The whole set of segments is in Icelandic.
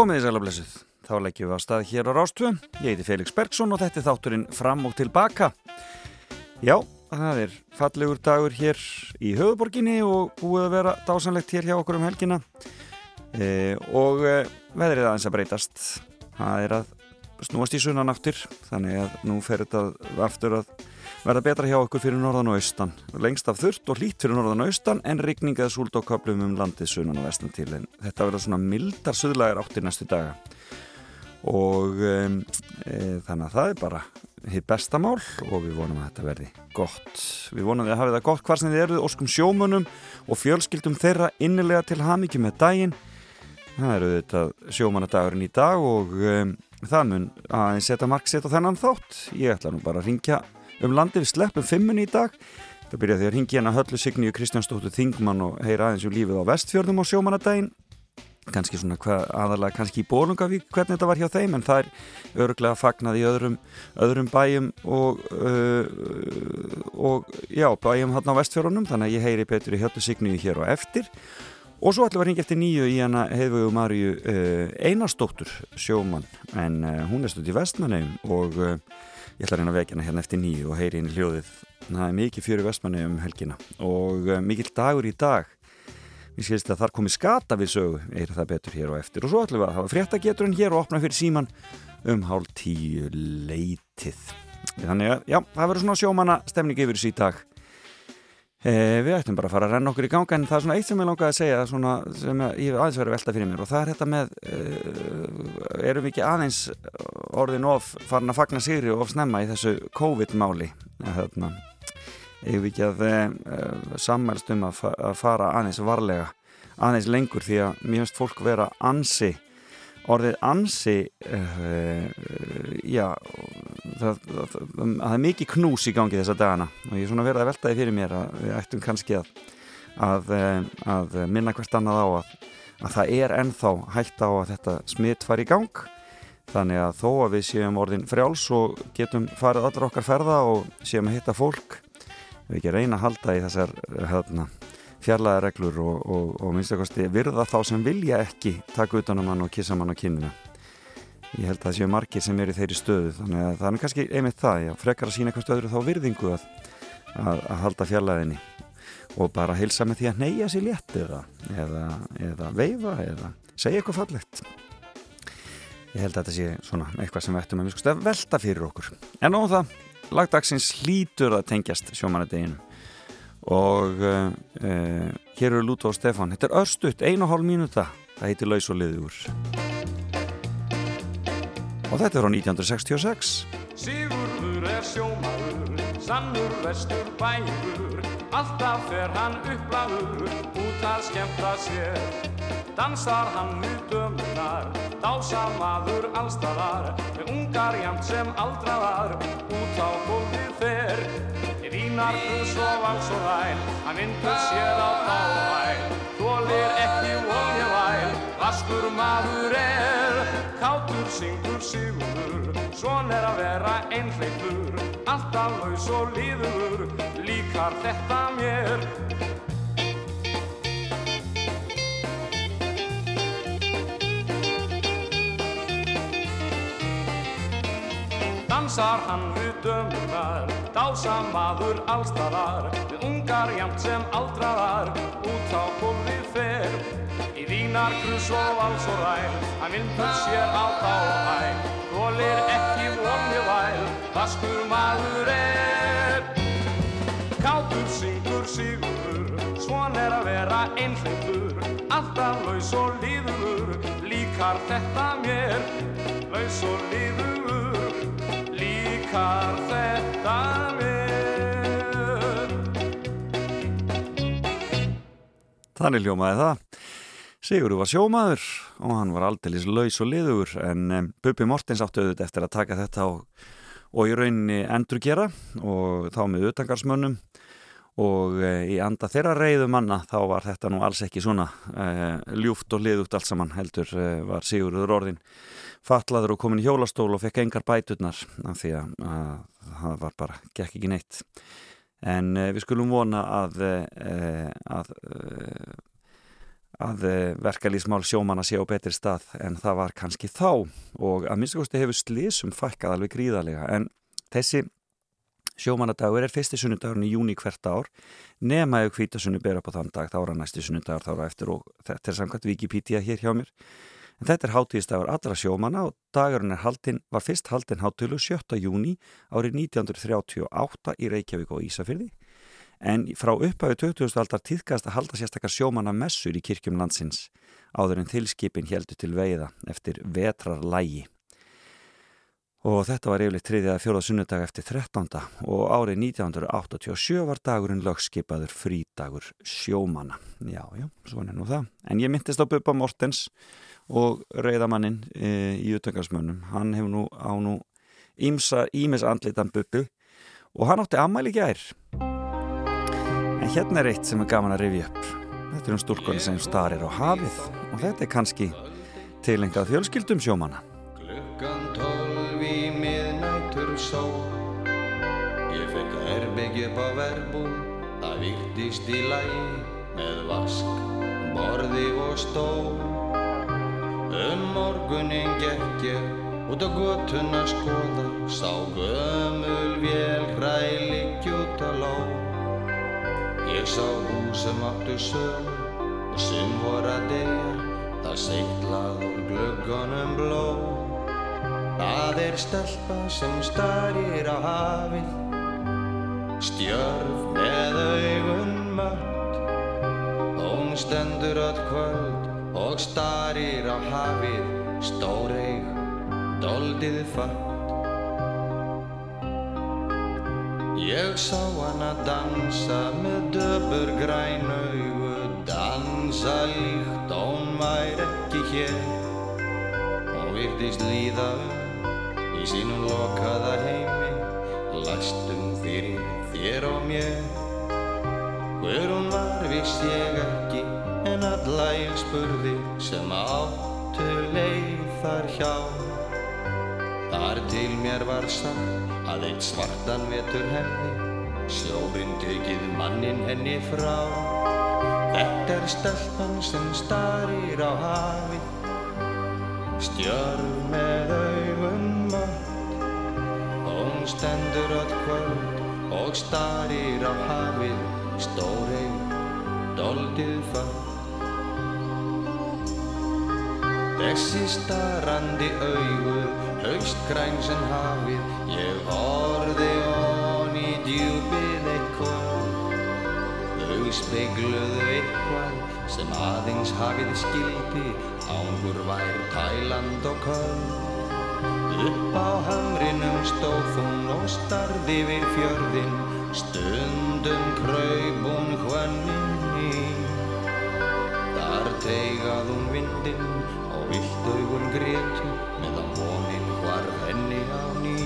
Komið í sælablessuð, þá leggjum við að stað hér á Rástvö. Ég heiti Felix Bergsson og þetta er þátturinn fram og tilbaka. Já, það er fallegur dagur hér í höfuborginni og búið að vera dásanlegt hér hjá okkur um helgina. E, og e, veðrið aðeins að breytast. Það er að snúast í sunnan aftur, þannig að nú fer þetta aftur að verða betra hjá okkur fyrir norðan og austan. Lengst af þurft og hlít fyrir norðan og austan en rigningað súld og köplum um landið sunnan og vestan til en þetta verða svona mildar suðlagar áttir næstu daga og um, e, þannig að það er bara hitt bestamál og við vonum að þetta verði gott. Við vonum að það hafi það gott hvar sem þið eruð óskum sjómunum og fjölskyldum þeirra innilega til hamikið með daginn. Það eru þetta sjómanadagurinn í dag og um, það mun að setja marksett á þennan þátt. Ég ætla nú bara að ringja um landi við sleppum fimmunni í dag. Það byrjaði að ringi hérna höllu Signíu Kristjánsdóttur Þingmann og heyra aðeins um lífið á vestfjörðum á sjómanadaginn kannski svona hva, aðalega kannski í Bólungavík hvernig þetta var hjá þeim en það er öruglega fagnað í öðrum, öðrum bæjum og, uh, og já, bæjum hann á vestfjörðunum þannig að ég heyri betur í höllu Signíu hér og eftir. Og svo ætlum við að ringa eftir nýju í hana hefðu Marju uh, Einarstóttur sjóman en uh, hún er stund í vestmannum og Ég ætla að reyna að vekja hana hérna eftir nýju og heyri í hljóðið. Það er mikið fyrir vestmanni um helgina og uh, mikill dagur í dag. Mér skilst að þar komi skata við sögu, er það betur hér og eftir. Og svo ætlum við að hafa fréttageturinn hér og opna fyrir síman um hálf tíu leitið. Þannig að, já, það verður svona sjómanna stemning yfir þessu í dag. Eh, við ættum bara að fara að renna okkur í ganga en það er svona eitt sem ég langaði að segja svona, sem ég aðeins verið velta fyrir mér og það er þetta með eh, erum við ekki aðeins orðin of farin að fagna sigri og of snemma í þessu COVID-máli? Hérna, erum við ekki að eh, sammælst um að, að fara aðeins varlega aðeins lengur því að finnst fólk vera ansi orðið ansi uh, já það, það, það er mikið knús í gangi þessa dagana og ég er svona verið að veltaði fyrir mér að við ættum kannski að, að, að minna hvert annað á að, að það er ennþá hægt á að þetta smitt fari í gang. Þannig að þó að við séum orðin frjáls og getum farið allar okkar ferða og séum að hitta fólk við ekki reyna að halda í þessar hérna fjarlæða reglur og, og, og minnst ekkosti virða þá sem vilja ekki taka utanum hann og kissa hann á kynina ég held að það séu margir sem er í þeirri stöðu þannig að það er kannski einmitt það já, frekar að sína eitthvað stöður þá virðingu að, að, að halda fjarlæðinni og bara heilsa með því að neyja sér létt eða, eða, eða veifa eða segja eitthvað fallegt. Ég held að þetta sé svona eitthvað sem við ættum að velta fyrir okkur. En á það, lagdagsins hlítur að tengjast sjómanadeginu og uh, hér eru Lúta og Stefan þetta er örstuðt, ein og hálf mínúta. Það heitir Laus og liður og þetta er á 1966 Sigurður er sjómaður sannur vestur bægur. Alltaf fer hann upplæður út að skemmta sér. Dansar hann við dömunar dása maður allstaðar ungar jæmt sem aldraðar út á gólfið fer Og vals og væl Hann vindur sér á dávæl Þólir ekki volja væl Vaskur maður er. Kátur syngur sigurur Svon er að vera einhleipur Alltaf laus og líður Líkar þetta mér Dansar hann við dömunar, dása maður allstaðar, við ungar jamt sem aldraðar, út á gólfið fer. Í vínar, krus og vals og ræl, hann vindur sér á dáhæl, gólir ekki vonju væl, vaskur maður er. Kátur syngur sigurur, svon er að vera einhleipur, alltaf laus og líður, líkar þetta mér, laus og líður líkar þetta mér Þannig ljómaði það. Sigurður var sjómaður og hann var aldeilis laus og liður en um, Bubi Mortens áttu auðvitað eftir að taka þetta og, og í rauninni endur gera og þá með utangarsmönnum og e, í anda þeirra reyðu manna þá var þetta nú alls ekki svona e, ljúft og liðugt allt saman heldur e, var Sigurður orðin fatlaður og komin í hjólastól og fekk engar bæturnar af því að, að það var bara, gekk ekki neitt. En uh, við skulum vona að uh, að, uh, að verkalýsmál sjómanna sé á betri stað en það var kannski þá. Og að minnstakosti hefur slísum fækkað alveg gríðarlega. En þessi sjómanadagur er fyrsti sunnudagurinn í júni hvert ár. Nema ef hvítasunni ber upp á þann dag þá er að næsti sunnudagur þá er eftir og þetta er samkvæmt Wikipedia hér hjá mér en þetta er hátíðistagur allra sjómanna og dagurinn haldin, var fyrst haldinn hátílu 7. júni árið 1938 í Reykjavík og Ísafyrði en frá upphæfi 20. aldar tíðkast að halda sérstakar sjómanna messur í kirkjum landsins áður en þilskipin heldur til veiða eftir vetrarlægi. Og þetta var yfirleitt triðið að fjóða sunnudag eftir 13. og árið 1987 var dagurinn lögskipaður frídagur sjómanna. Já, já, svona nú það. En ég myndist á Bubba Mortens og reyðamannin e, í utangarsmönnum. Hann hefur nú á nú ímis andlitan Bubbi og hann átti ammæli gær. En hérna er eitt sem er gaman að rifja upp. Þetta er um stúrkona sem starir á hafið og þetta er kannski tilengað fjölskyldum sjómanna. Upp á verbú. Það virtist í lægi með vask, borði og stól. Um morgunin gekk ég út á gotuna skoða Sá gömul vél hrælik út á ló Ég sá hús sem áttu sög og sem voru að deyja Það seitlað úr glöggunum bló. Það er stelpa sem starir á hafið Stjörf með augun mött. Hún stendur öll kvöld og starir á hafið Stóreig, doldið fatt Ég sá hana dansa með döpur græn augu Dansa líkt og hún væri ekki hér. Hún virtist líða um í sínum lokaða heimi Læstum fyrir þér og mér Hver hún var viss ég ekki En alla ég spurði sem áttu leið þar hjá. Þar til mér var sagt að eitt svartan vetur hefði Sjórin tekið mannin henni frá. Þetta er stelpan sem starir á hafið Stjörn með augun mött. Hún stendur öll kvöld og starir á hafið Stórið, doldið fött Þessi starrandi augur, haustgræn sem hafið, ég horfi hon í djúpið eitthvað. Þau speigluðu eitthvað sem aðeins hafið skildi, ángur vær Tæland og Köln. Upp á hamrinum stóð hún og starði við fjörðin, stundum kraup hún hvönninni. Þar teigað hún vindin og vilt augun grétu meðan vonin hvarf henni á ný.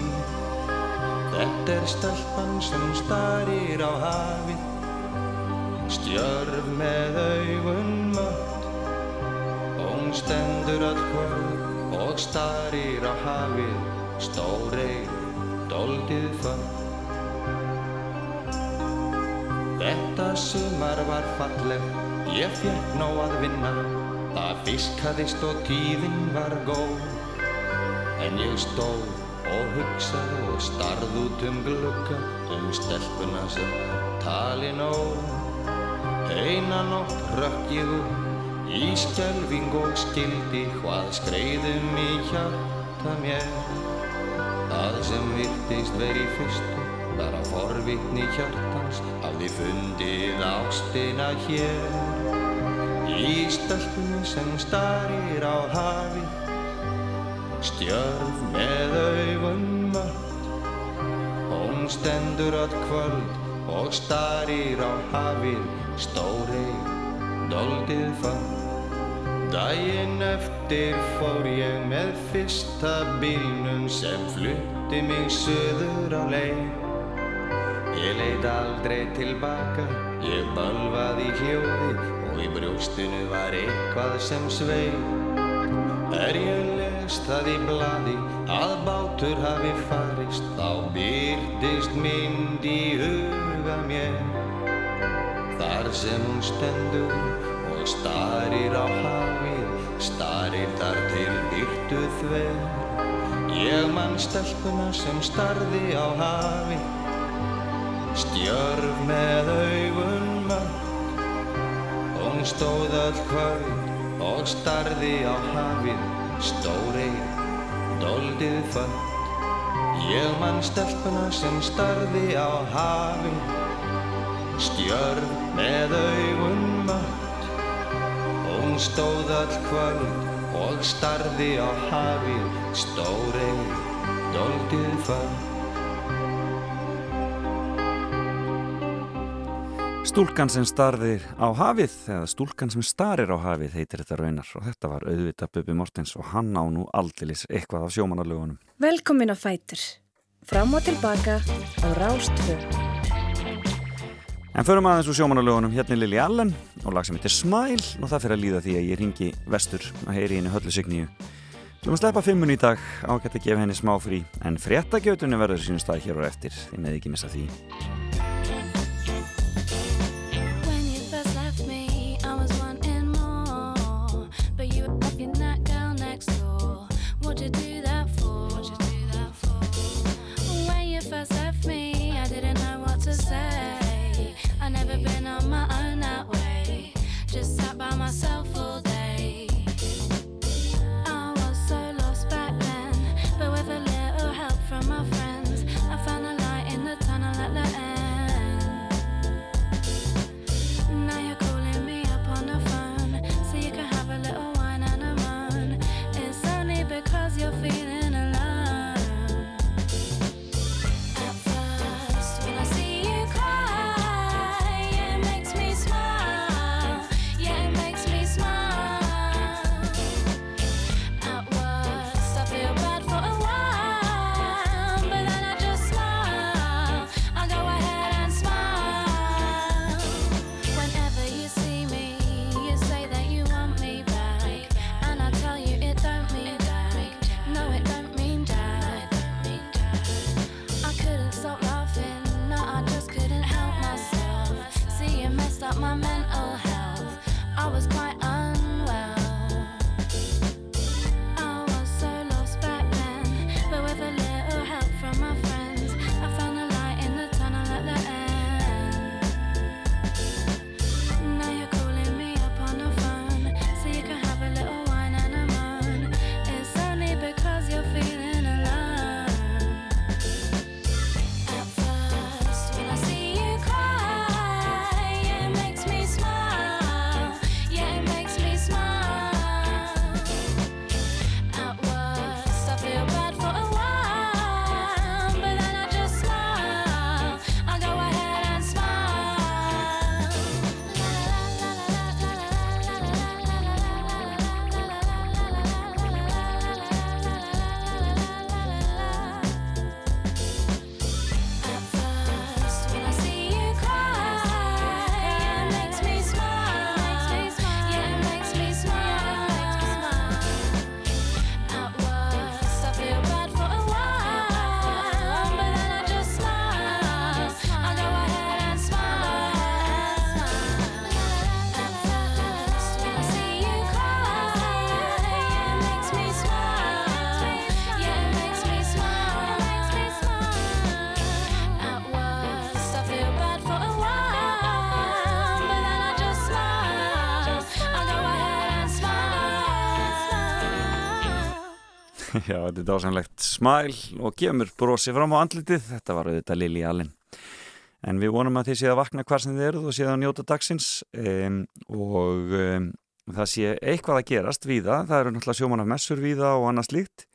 Þetta er stelpan sem starir á hafið, stjörf með augun mött. Hún stendur öll kvöld og starir á hafið, stóreir, doldið fött. Þetta sumar var falleg, ég fjekk nóg að vinna. Það fiskaðist og tíðin var góð. En ég stóð og hugsaði og starð út um glugga Um stelpuna sem tali nóg Eina nótt rökk ég upp í skelving og skildi Hvað skreiðum í hjarta mér. Það sem virtist veri fyrstu Bara forvitni hjartans hafði fundið ástina hér. Í stelpunni sem starir á hafið Stjörf með augun mött. Hún stendur öll kvöld og starir á hafið Stórið, doldið fann Dæin eftir fór ég með fyrsta bílnum sem flutti mig söður á leið Ég leit aldrei tilbaka, ég bölvaði í hljóði og í brjóstinu var eitthvað sem sveið. Er ég lest það í bladi að bátur hafi farist, þá byrtist mynd í huga mér. Þar sem hún stendur starir á hafið, starir þar til byrtu þver. Ég mann stelpuna sem starði á hafið, stjörf með augun mörg. Hún stóð öll kvöld og starði á hafið, stórið, doldið föld. Ég mann stelpuna sem starði á hafið, stjörf með augun mött. Hún stóð all kvöld og starði á hafið, stórið, doldið föld. Stúlkan sem starðir á hafið, eða stúlkan sem starir á hafið heitir þetta raunar og þetta var auðvitað Bubi Mortens og hann á nú aldilis eitthvað af sjómanarlugunum. Velkomin á Fætur. Fram og tilbaka á Rástvö. En förum aðeins úr sjómanarlugunum hérna Lili Allen og lag sem heitir Smile og það fyrir að líða því að ég ringi vestur að heyri henni höllu signíu. Maður sleppa fimmun í dag, ágætt að gefa henni smá frí en fréttagjötunni verður sínum stað hér og eftir, þið með ekki missa því. Já, þetta er dásamlegt smæl og gefur brosi fram á andlitið. Þetta var auðvitað Lili Allen. En við vonum að þið séð að vakna hvar sem þið eruð og séð að njóta dagsins um, og um, það sé eitthvað að gerast víða. Það eru náttúrulega sjómanar messur víða og annað slíkt.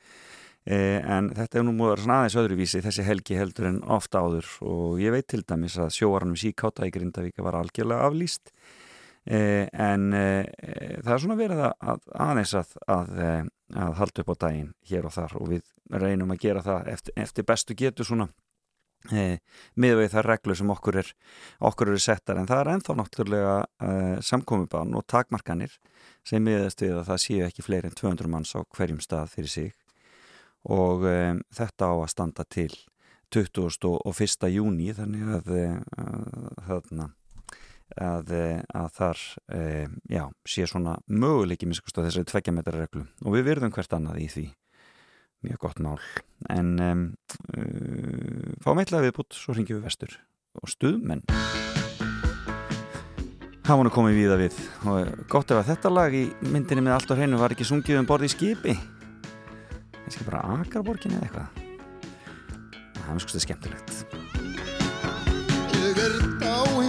Eh, en þetta er nú múið að vera svona aðeins öðruvísi þessi helgi heldur en ofta áður og ég veit til dæmis að sjóaranum síkáta í Grindavíka var algjörlega aflýst en eh, það er svona verið að, að aðeins að, að, eh, að halda upp á daginn hér og þar og við reynum að gera það eftir, eftir bestu getu svona eh, með við þar reglur sem okkur er okkur eru settar en það er ennþá náttúrulega eh, samkomiðbann og takmarkanir sem miðast við að það séu ekki fleiri en 200 manns á hverjum stað fyrir sig og um, þetta á að standa til 21. júni þannig að uh, þarna að, eh, að þar e, já, sé svona möguleiki miskust á þessari tveggjametara reglu. Og við virðum hvert annað í því. Mjög gott mál. En um, uh, fáum eitthvað viðbútt svo ringjum við vestur. Og stuðmenn. Hafa nú komið víða við. Og gott ef að þetta lag í myndinni með allt á hreinu var ekki sungið um borði í skipi. Kannski bara Akarborgin eða eitthvað. Það er sko skemmtilegt. Ég er dáin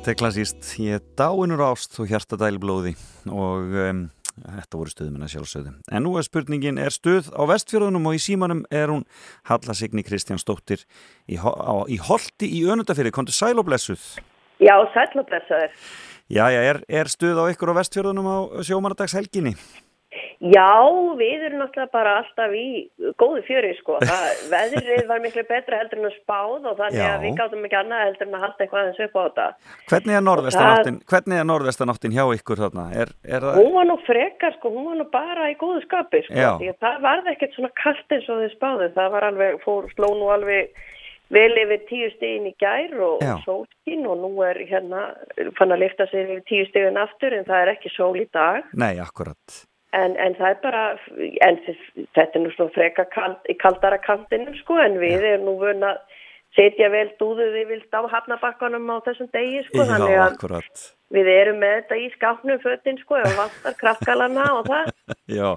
Þetta er klassíst, ég er dáinur ást og hjartadæli blóði og um, þetta voru stuðum að sjálfsögðu. En nú er spurningin, er stuð á vestfjörðunum og í símanum er hún Halla Signi Kristjánsdóttir í, á, í Holti í Önundafyrir, kontu sæl og blessuð. Já, sæll og blessaður. Jæja, er, er stuð á ykkur á vestfjörðunum á sjómanadagshelginni? Já, við erum náttúrulega bara alltaf í góðu fjöri, sko. Það, veðrið var miklu betra heldur en að spáð og þannig Já. að við gátum ekki annað heldur en að halda eitthvað aðeins upp á þetta. Hvernig er norðvestanáttin, hvernig er norðvestanáttin hjá ykkur þarna? Er, er það, Hún var nú frekar, sko, hún var nú bara í góðu skapi, sko. Því að það varði ekkert svona kalt eins og þið spáðu. Það var alveg, fór, sló nú alveg vel yfir tíu stigin í gær og, Já. og sólskín og nú er hérna, fann að lifta sig yfir tíu stigin aftur en það er ekki sól í dag. nei, akkurat. En, en það er bara, en þetta er nú svona freka kald, í kaldara kantinum sko, en við erum nú vun að setja vel dúðuð yfir á hafnabakkanum á þessum degi sko, Já, akkurat. við erum með þetta í skápnum fötin sko, ef vantar kraftgalana og það. Já,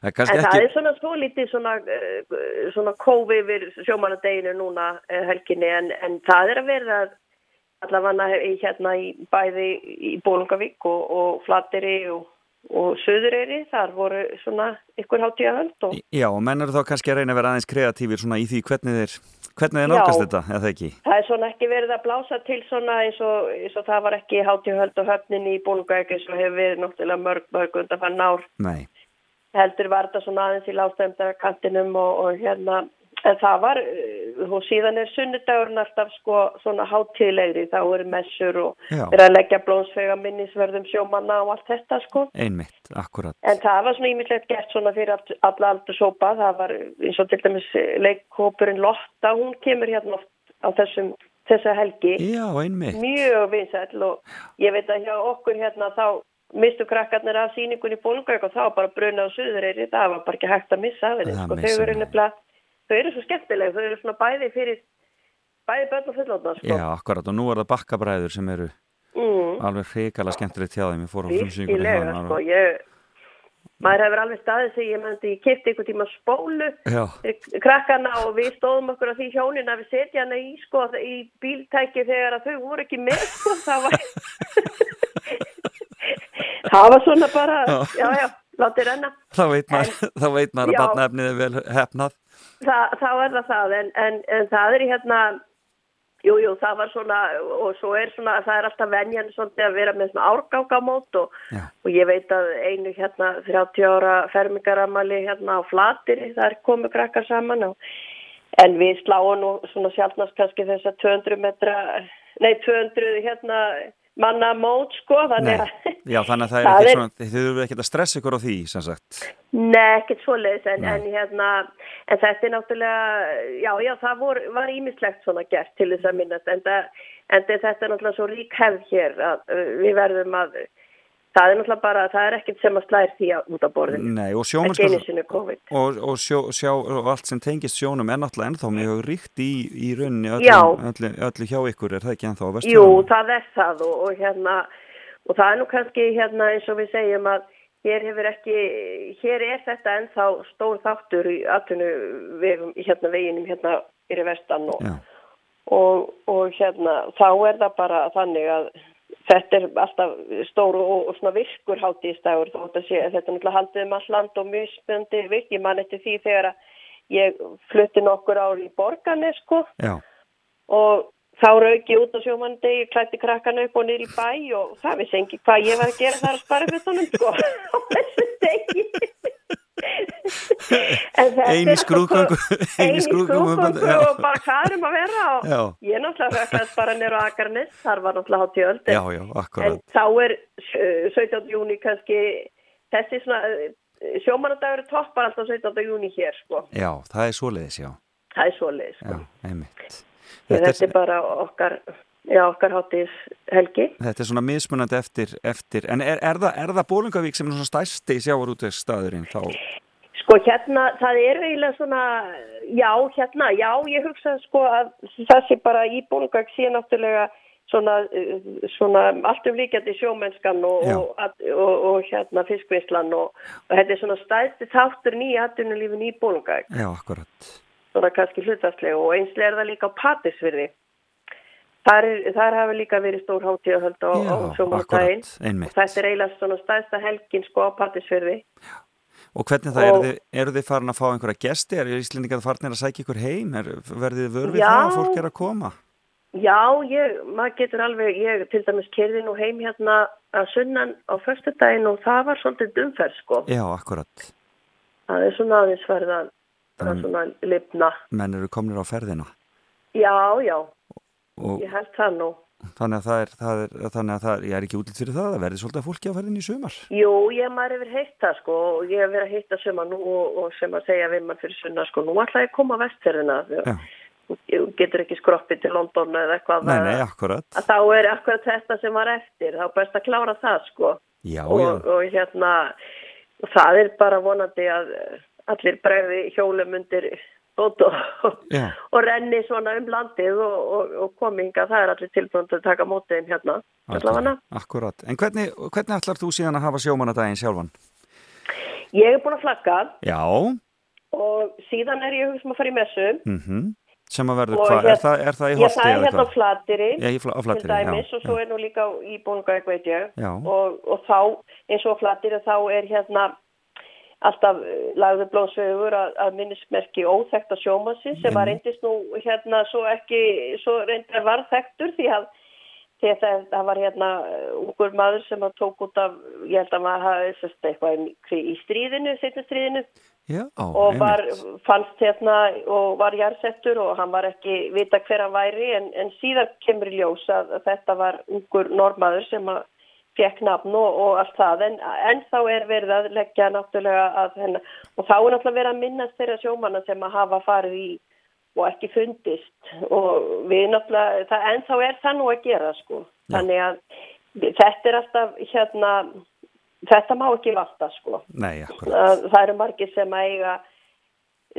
það En kannski það ekki... er svona svo lítið svona, uh, svona kófi yfir sjómanadeginu núna uh, helginni, en, en það er að verða allavega hérna í bæði í Bólungavík og, og Flateri og og Suðureyri, þar voru svona ykkur hátíðahöld og Já, og menn eru þá kannski að reyna að vera aðeins kreatífir svona í því hvernig þeir, hvernig þeir nálgast þetta, eða ekki? það er svona ekki verið að blása til svona eins og, eins og það var ekki hátíðahöld og höfnin í Bólungauk eins og hefur verið náttúrulega mörg, mörg undan fann ár. Nei, heldur var þetta svona aðeins í lástæmda kantinum og, og hérna en það var, uh, og síðan er sunnudagurinn alltaf sko svona hátíðlegri. Þá eru messur og er að leggja blóðsvega minnisverðum sjómanna og allt þetta sko. Einmitt, akkurat. en það var svona ímislegt gert svona fyrir all- alla aldur sópa það var eins og til dæmis leikkópurinn Lotta, hún kemur hérna oft á þessum, þessa helgi. Já, einmitt. mjög vinsæll og ég veit að hjá okkur hérna þá mistu krakkarnir af síningunni Bólungauk og þá bara bruna á Suðureyri, það var bara ekki hægt að missa af henni, sko, þau eru mig. nefnilega, þau eru svo skemmtileg, þau eru svona bæði fyrir, bæði börn og fullóta, sko. Já, akkurat, og nú er það bakkabræður sem eru Mm, alveg hrikalega skemmtilegt hjá þeim. Ég fór á frumsýningunni virkilega, þaðan, sko, ég, maður hefur alveg staðið sig, ég ég kipti einhvern tíma spólu, krakkana og við stóðum okkur á því hjónin að við setja hana í sko í bíltæki þegar að þau voru ekki með sko það var það var svona bara já já, látið renna. Þá veit maður, að barnaefnið er vel hefnað. Þa, þá er það það en, en, en það er í hérna jú jú það var svona og svo er svona það er alltaf venjan svolítið að vera með svona árgangamót og, og ég veit að einu hérna 30 ára fermingaramali hérna á flatiri það er komið krakkar saman og En við sláum nú svona sjálfnast kannski þess að 200 metra, nei 200 hérna manna mót sko, þannig að, já, þannig að það er er- svona, þið þurfum ekki að stressa ykkur á því, sem sagt. nei ekkert svoleiðis, en, Nei. en hérna, en þetta er náttúrulega, já já það vor, var ímislegt svona gert til þess að minnast, en, en þetta er náttúrulega svo rík hefð hér að við verðum að, það er náttúrulega bara, það er ekkert sem að slæðir því út á borðinu, Nei, og COVID. og, og, sjó, sjá, og allt sem tengist sjónum er náttúrulega ennþá mjög ríkt í, í rauninni Já. öllu, öllu, öllu hjá ykkur, er það ekki ennþá Jú, það er það og, og hérna og það er nú kannski hérna eins og við segjum að hér hefur ekki, hér er þetta ennþá stór þáttur í vegum, hérna veginum hérna fyrir vestan og, Já, og, og hérna þá er það bara þannig að þetta er alltaf stór og, svona virkur hátíðstægur þótt að sé að þetta er náttúrulega haldið um all land og mismöndi virk, ég man eftir því þegar að ég flutti nokkur ár í borgarnes sko. Já, og þá rauk ég út á sjómandi, ég klætti krakkana upp og niður í bæ og það vissi engi hvað ég var að gera þar að spara fyrir sko. Á þessu degi En þetta Ein í er skrúðgöngu- okkur- ein í ein í skrúðgöngu- og bara hvað erum að vera og Já. ég náttúrulega rökkaðist bara nýra á Akarnes, þar var náttúrulega hátíð öld já, já, en þá er uh, 17. júni kannski þessi svona uh, sjómanadagur toppar alltaf 17. júni hér sko, Já, það er svoleiðis, já, það er svoleiðis sko. já, einmitt. þetta, Þetta er bara okkar já, okkar hátíðs helgi Þetta er svona mismunandi eftir, eftir en er, er, það, er það Bólingavík sem er svona stærsti sjávarútvegs staðurinn þá? Sko hérna, það er eiginlega svona, já hérna, já ég hugsa sko að það sé bara í bólgag sé náttúrulega svona, uh, svona alltum líkjandi sjómennskan og, og, og, og hérna fiskvislan og, þetta er svona stæðsti þáttur nýja atvinnulífin í bólgag, Já, akkurat. svona kannski hlutastlega og einslega er það líka á patisvirði. Þar, er, þar hafi líka verið stór hátíðahöld á, á einmitt. og þetta er eiginlega svona stæðsta helgin sko á patisvirði. Og hvernig það, Og- eru þið, eru þið farin að fá einhverja gesti? Er Íslendingar farnir að sækja ykkur heim? Er, verðið þið vörfið það að fólk er að koma? Já, ég, maður getur alveg, ég til dæmis kerði nú heim hérna að sunnan á föstudaginn og það var svolítið umferð sko. Já, akkurat. Það er svona aðeins verið að, að Um. svona lifna. Menn eru komnir á ferðina. Já, já, Og ég held það nú. þannig að það er, það er, þannig að það er, ég er ekki útlýtt fyrir það, það verði svolítið fólki á ferðinni í sumar. Jú, ég maður hefur heitt það sko og ég hef verið að hitta suma nú og, og sem að segja við mann fyrir sunna sko. Nú ætla ég að koma á vestfjörðina. Já. Þú getur ekki skroppið til London eða eitthvað. Nei, nei, akkurat. Að þá er akkurat þetta sem var eftir. Þá best að klára það sko. Já, og, já. og hérna það er bara vonandi að eh, allir bregði hjólum undir bót og, og renni svona um landið og, og, og kominga, það er allir tilbúin til að taka mótiðin hérna allavega. Akkurat. En hvernig, hvernig ætlar þú síðan að hafa sjómanadaginn sjálfan? Ég er búin að flagga Já. og síðan er ég hugsa um að fara í messu Mm sem að verður hvað, er, það, er það í Já, holti það er hérna á flatiri í fla- á til Flateyri, dæmis já, og svo já. er nú líka í Bónungavík veit ég Já. og, og þá eins og flatiri þá er hérna alltaf eh, lagður blóðsvegur að, að minnismerki óþekta sjómansi sem var reyndist nú hérna svo ekki, svo reyndar var þekktur því að því að það, var hérna eh, ungur maður sem að tók út af, ég held að maður hafi sérst eitthvað í, í stríðinu, setja stríðinu. Já, og var, fannst hérna og var jarðsettur og hann var ekki vita hver hann væri en, en síðan kemur í ljós að, að þetta var ungur normaður sem að fekk nafn og, og allt það. En, en þá er verið að leggja náttúrulega að hennar og þá er náttúrulega verið að minnast þeirra sjómanna sem að hafa farið í og ekki fundist. Og við náttúrulega, það, en þá er það nú að gera sko, þannig að þetta er alltaf hérna þetta má ekki valta sko. Nei, það eru margir sem að eiga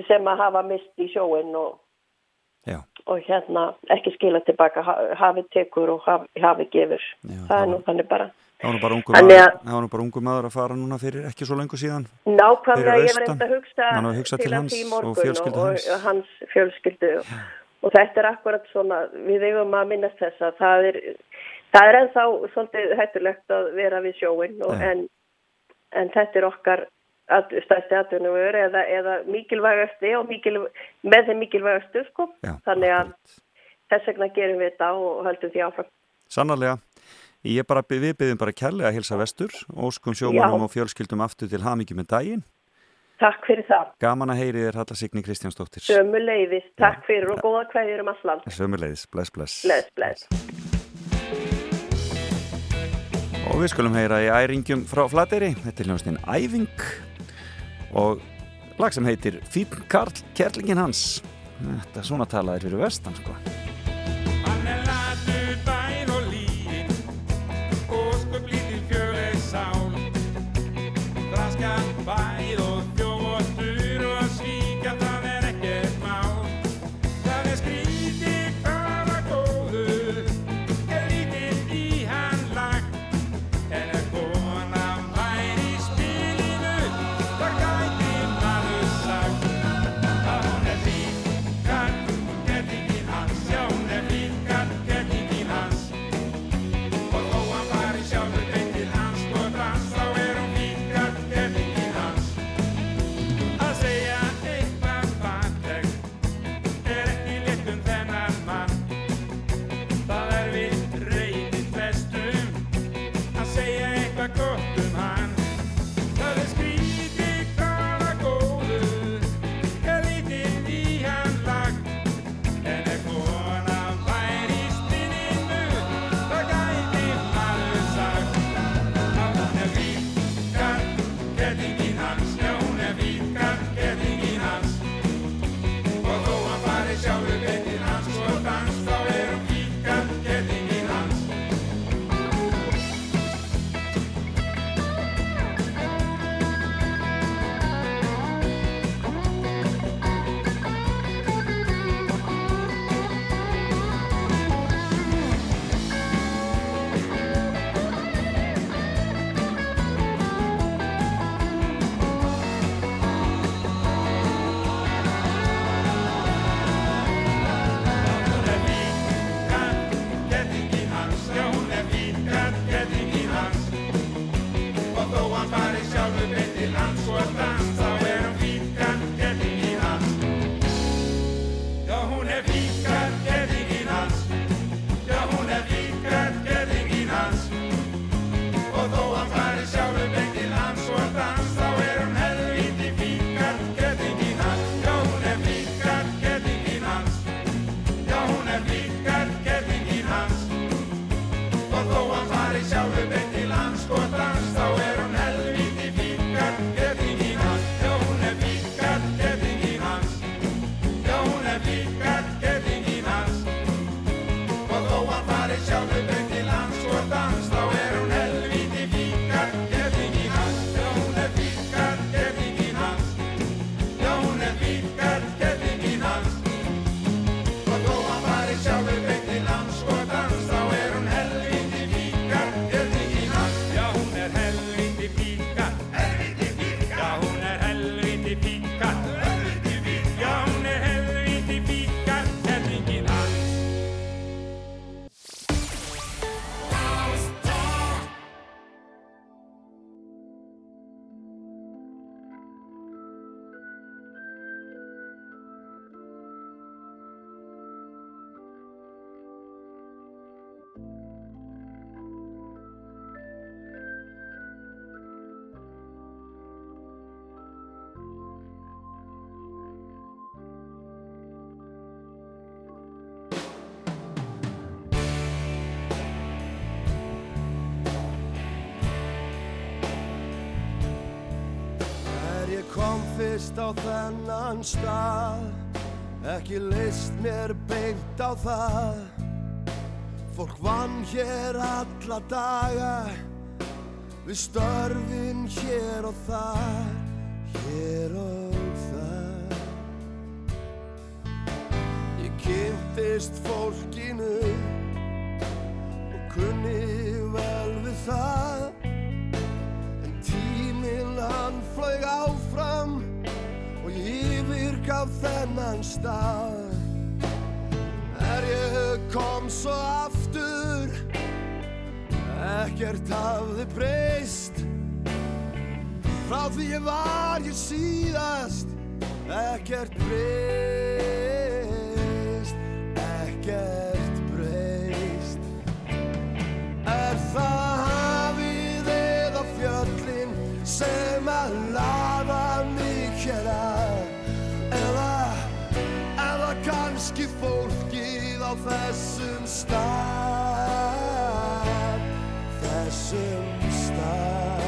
sem að hafa mist í sjóin og, Já, og hérna ekki skila tilbaka ha- hafi tekur og hafi, hafi gefur Já, það er nú þannig bara það var nú bara ungu maður, að- bara ungu maður að fara núna fyrir ekki svo lengur síðan. nákvæmlega ég var eitthvað að hugsa, að hugsa til hans í og og, hans. og hans fjölskyldu og þetta er akkurat svona við eigum að minnast þess að það er það er ennþá svolítið hættulegt að vera við sjóin og, Já. en, en þetta er okkar að, stærsti atvinnuvegur eða, eða mikilvægasti og mikil, með þeim mikilvægastu sko. Já, þannig að þess vegna gerum við þetta og höldum því áfram. Sannarlega. Ég bara, við byggjum bara kærlega að hilsa vestur, óskum sjómanum Já. og fjölskyldum aftur til hamingi með daginn. Takk fyrir það. Gaman að heyri þér Halla Signi Kristjánsdóttir. Sömu leiðis, takk fyrir og góða kvæðir um allan. Sömuleiðis, bless, bless. Bless, bless. Og við skulum heyra í æringjum frá Flateyri. Þetta er hljómsninn Æving og lag sem heitir Fín Karl, Kerlingin hans. Þetta svona talaðir fyrir vestan, sko. Fyrst á þennan stað. Ekki leist mér beint á það. Fólk vann hér alla daga. Við störfin hér og þar Hér og þar. Ég kynntist fólkinu Og kunni vel við það. En tíminn hann flög Og ég yfirgaf þennan stað. Er ég kom svo aftur? Ekkert hafði breyst. Frá því ég var ég síðast. Ekkert breyst. Ekkert breyst. Er það hafið eða fjöllin sem þessum stað þessum stað.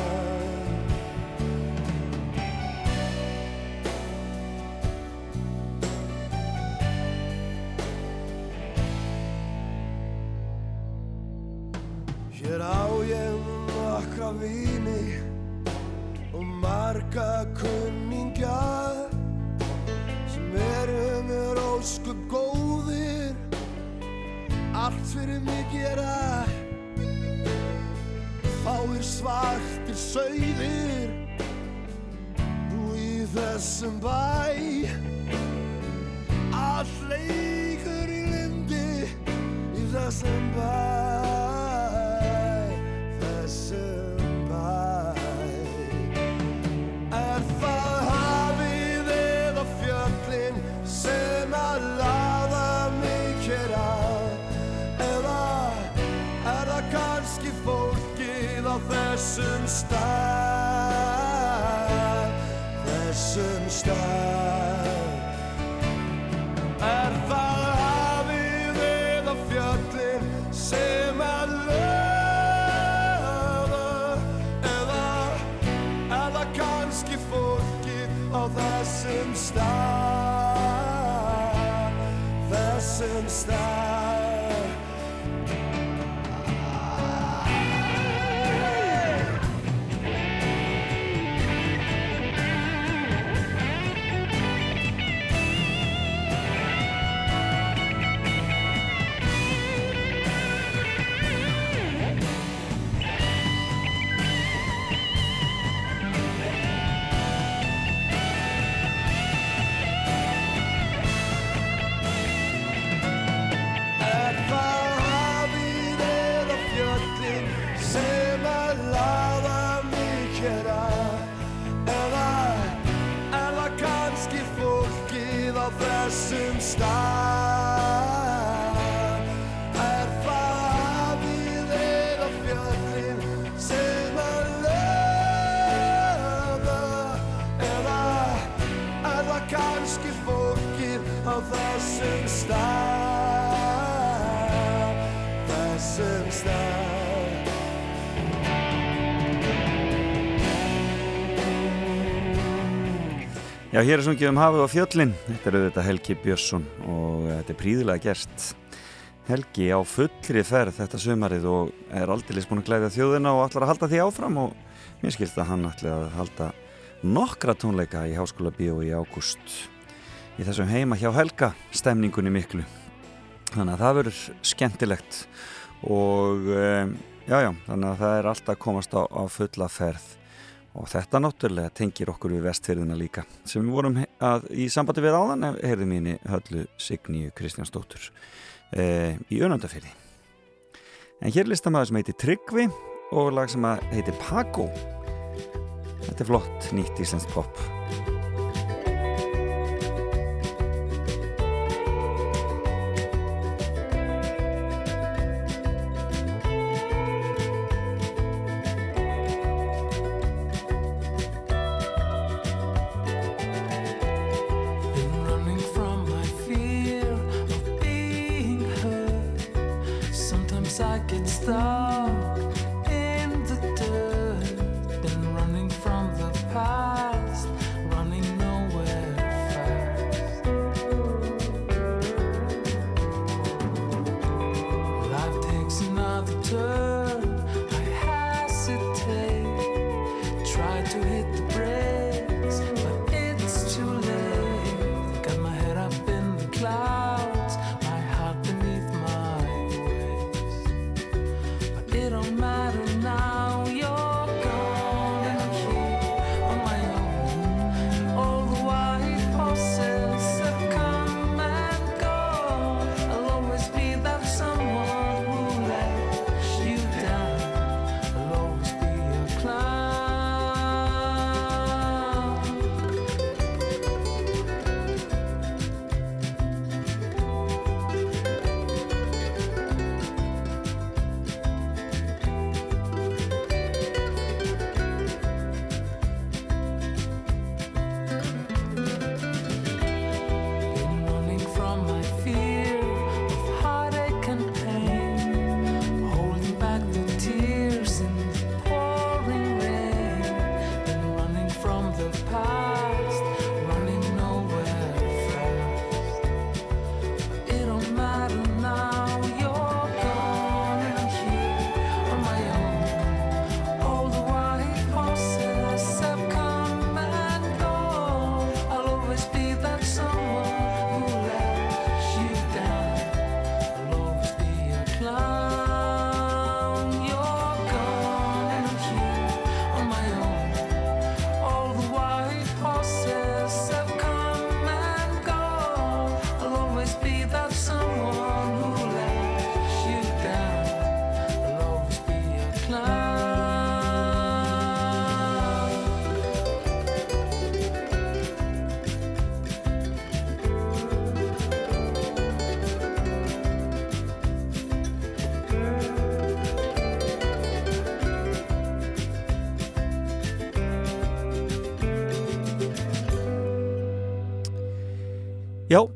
Hér á ég nokkra vini og marga kunningja sem eru mér óskup allt fyrir mig gera. Fáir svartir sauðir nú í þessum bæ. Allt leikur í lindi í þessum bæ þessum stað þessum stað. Er það hafið eða fjöllin sem að löða? Eða það kannski fólkið á þessum stað Já, hér er sungið um hafið og fjöllin. Þetta er auðvitað Helgi Björnsson og þetta er príðilega gert. Helgi á fullri ferð þetta sumarið og er aldrei búin að glæða þjóðina og ætlar að halda því áfram og mér skilst að hann ætla að halda nokkra tónleika í Háskóla Bíó í ágúst í þessum heima hjá Helga stemningunni miklu. Þannig að það verður skemmtilegt og um, já, já, þannig að það er alltaf komast á, á fulla ferð og þetta náttúrulega tengir okkur við vestfyrðina líka sem við vorum að, í sambandi við áðan heyrði mínu höllu Signíu Kristjánsdóttur e, í önandafyrði en hér er listamaður sem heitir Tryggvi og lag sem heitir Pago þetta er flott nýtt íslenskt pop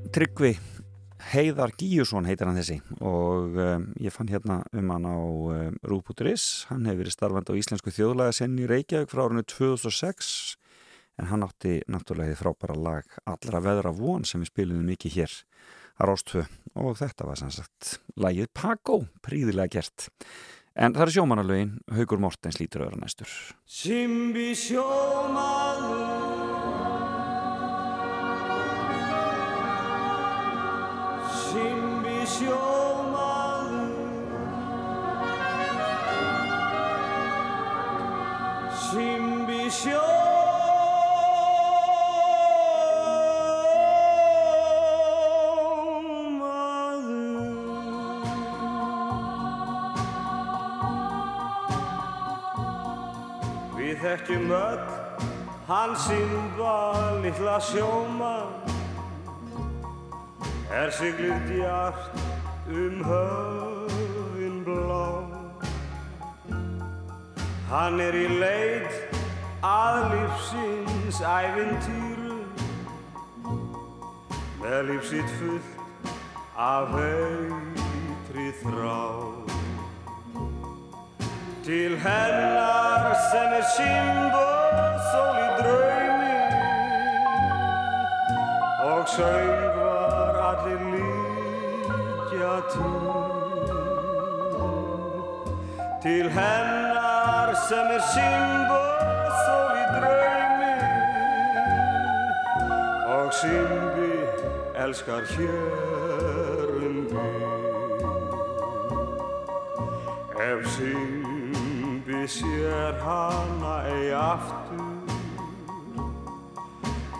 Tryggvi Heiðar Gíjusson heitir hann þessi og um, ég fann hérna um hann á um, Rúbúturis, hann hefur verið starfandi á Íslensku þjóðlega senn í Reykjavík frá árinu 2006 en hann átti náttúrulega þið frábæra lag Allra veðra von sem við spilum mikið hér að Rástfö og þetta var sem sagt lagið Pago, príðilega gert. En það er sjómanalögin Haugur Mortens lítur öðra næstur. Simbi sjómaður Simbi sjómaður Simbi sjómaður þekkjum öll hann Simba litla sjómann er siglið djart um höfin blá. Hann er í leit að lífsins ævintýru með lífsitt fullt af heitri þrá. Til hennar sem er Simba sól í draumi og söngvar allir líkja til. Til hennar sem er Simba sól í draumi og Simbi elskar hér um bygg. Ef Simbi sér hana ei aftur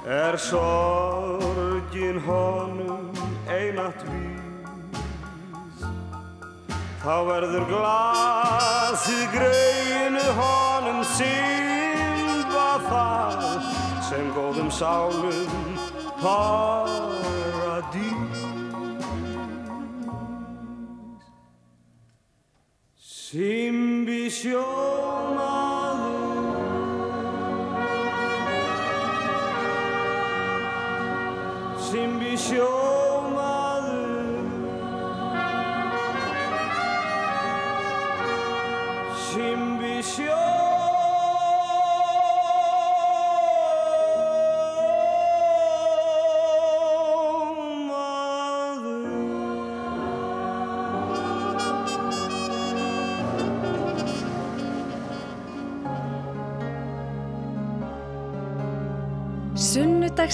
er sorgin honum einatt vís. Þá verður glasið greinu honum Simba það sem góðum sálum paradís. Simbi sjómaður. Simbi sjómaður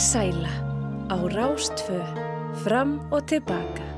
Sunnudagssæla á Rástfö Fram og tilbaka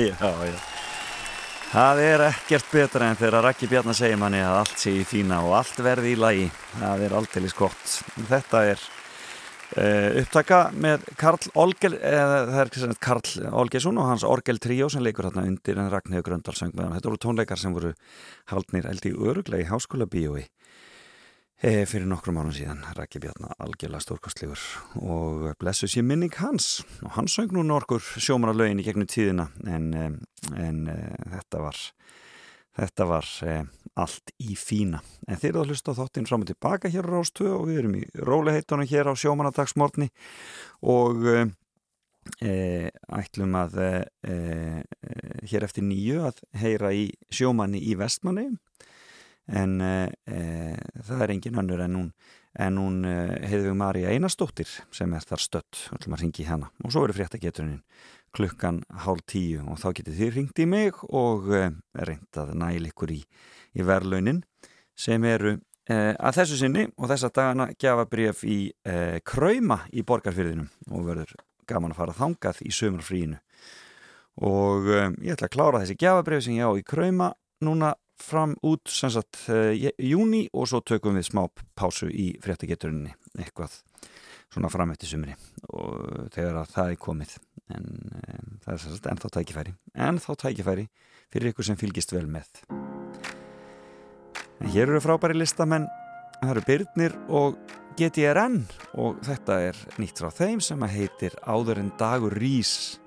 Já, já. Það er ekkert betra en þegar Raggi Bjarnar segir manni að allt sé í fína og allt verði í lagi. Það er aldeilis gott. Þetta er uh, upptaka með Karl Olgel, eða það er sem sagt Karl Olgesson og hans Orgel Tríó sem leikur hérna undir en Ragnhjóð Gröndal söng með hann. Þetta voru tónleikar sem voru haldnir eldi öruglega í háskóla bíói e, fyrir nokkrum árum síðan. Raggi Bjarnar algjörlega stórkostlegur og blessu sér minning hans og hann söng nú nokkur sjómara lögin í gegnum tíðina en, en e, þetta var þetta var e, allt í fína en þeir eru að hlusta þáttinn fram og tilbaka hér á Rástöð og við erum í róliheitunum hér á sjómanadagsmorni og e, ætlum að e, hér eftir nýju að heyra í sjómanni í vestmanni en e, e, það er engin önnur en hún, hún e, heiðu Marja Einarsdóttir sem er þar stött, ætlum að ringi hana. Og svo eru fréttageturinn klukkan hálf tíu og þá getið þið ringt í mig og e, reynd að næl ykkur í, í verðlaunin sem eru e, að þessu sinni og þessa dagana gjafa bref í e, Krauma í borgarfyrðinum og verður gaman að fara þangað í sömurfríinu og e, ég ætla að klára þessi gjafabref sem ég á í Krauma núna fram út sem sagt uh, júni og svo tökum við smá pásu í fréttageturinni eitthvað svona fram eftir sumri og þegar að það er komið. En um, það er sem sagt ennþá tækifæri ennþá tækifæri fyrir ykkur sem fylgist vel með. En hér eru frábæri listamenn það eru Byrnir og GTRN og þetta er nýtt frá þeim sem að heitir Áður en dagur rís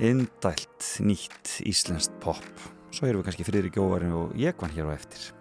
indælt nýtt íslenskt pop svo erum við kannski Friðrik Jóvarin og Jekvann hér á eftir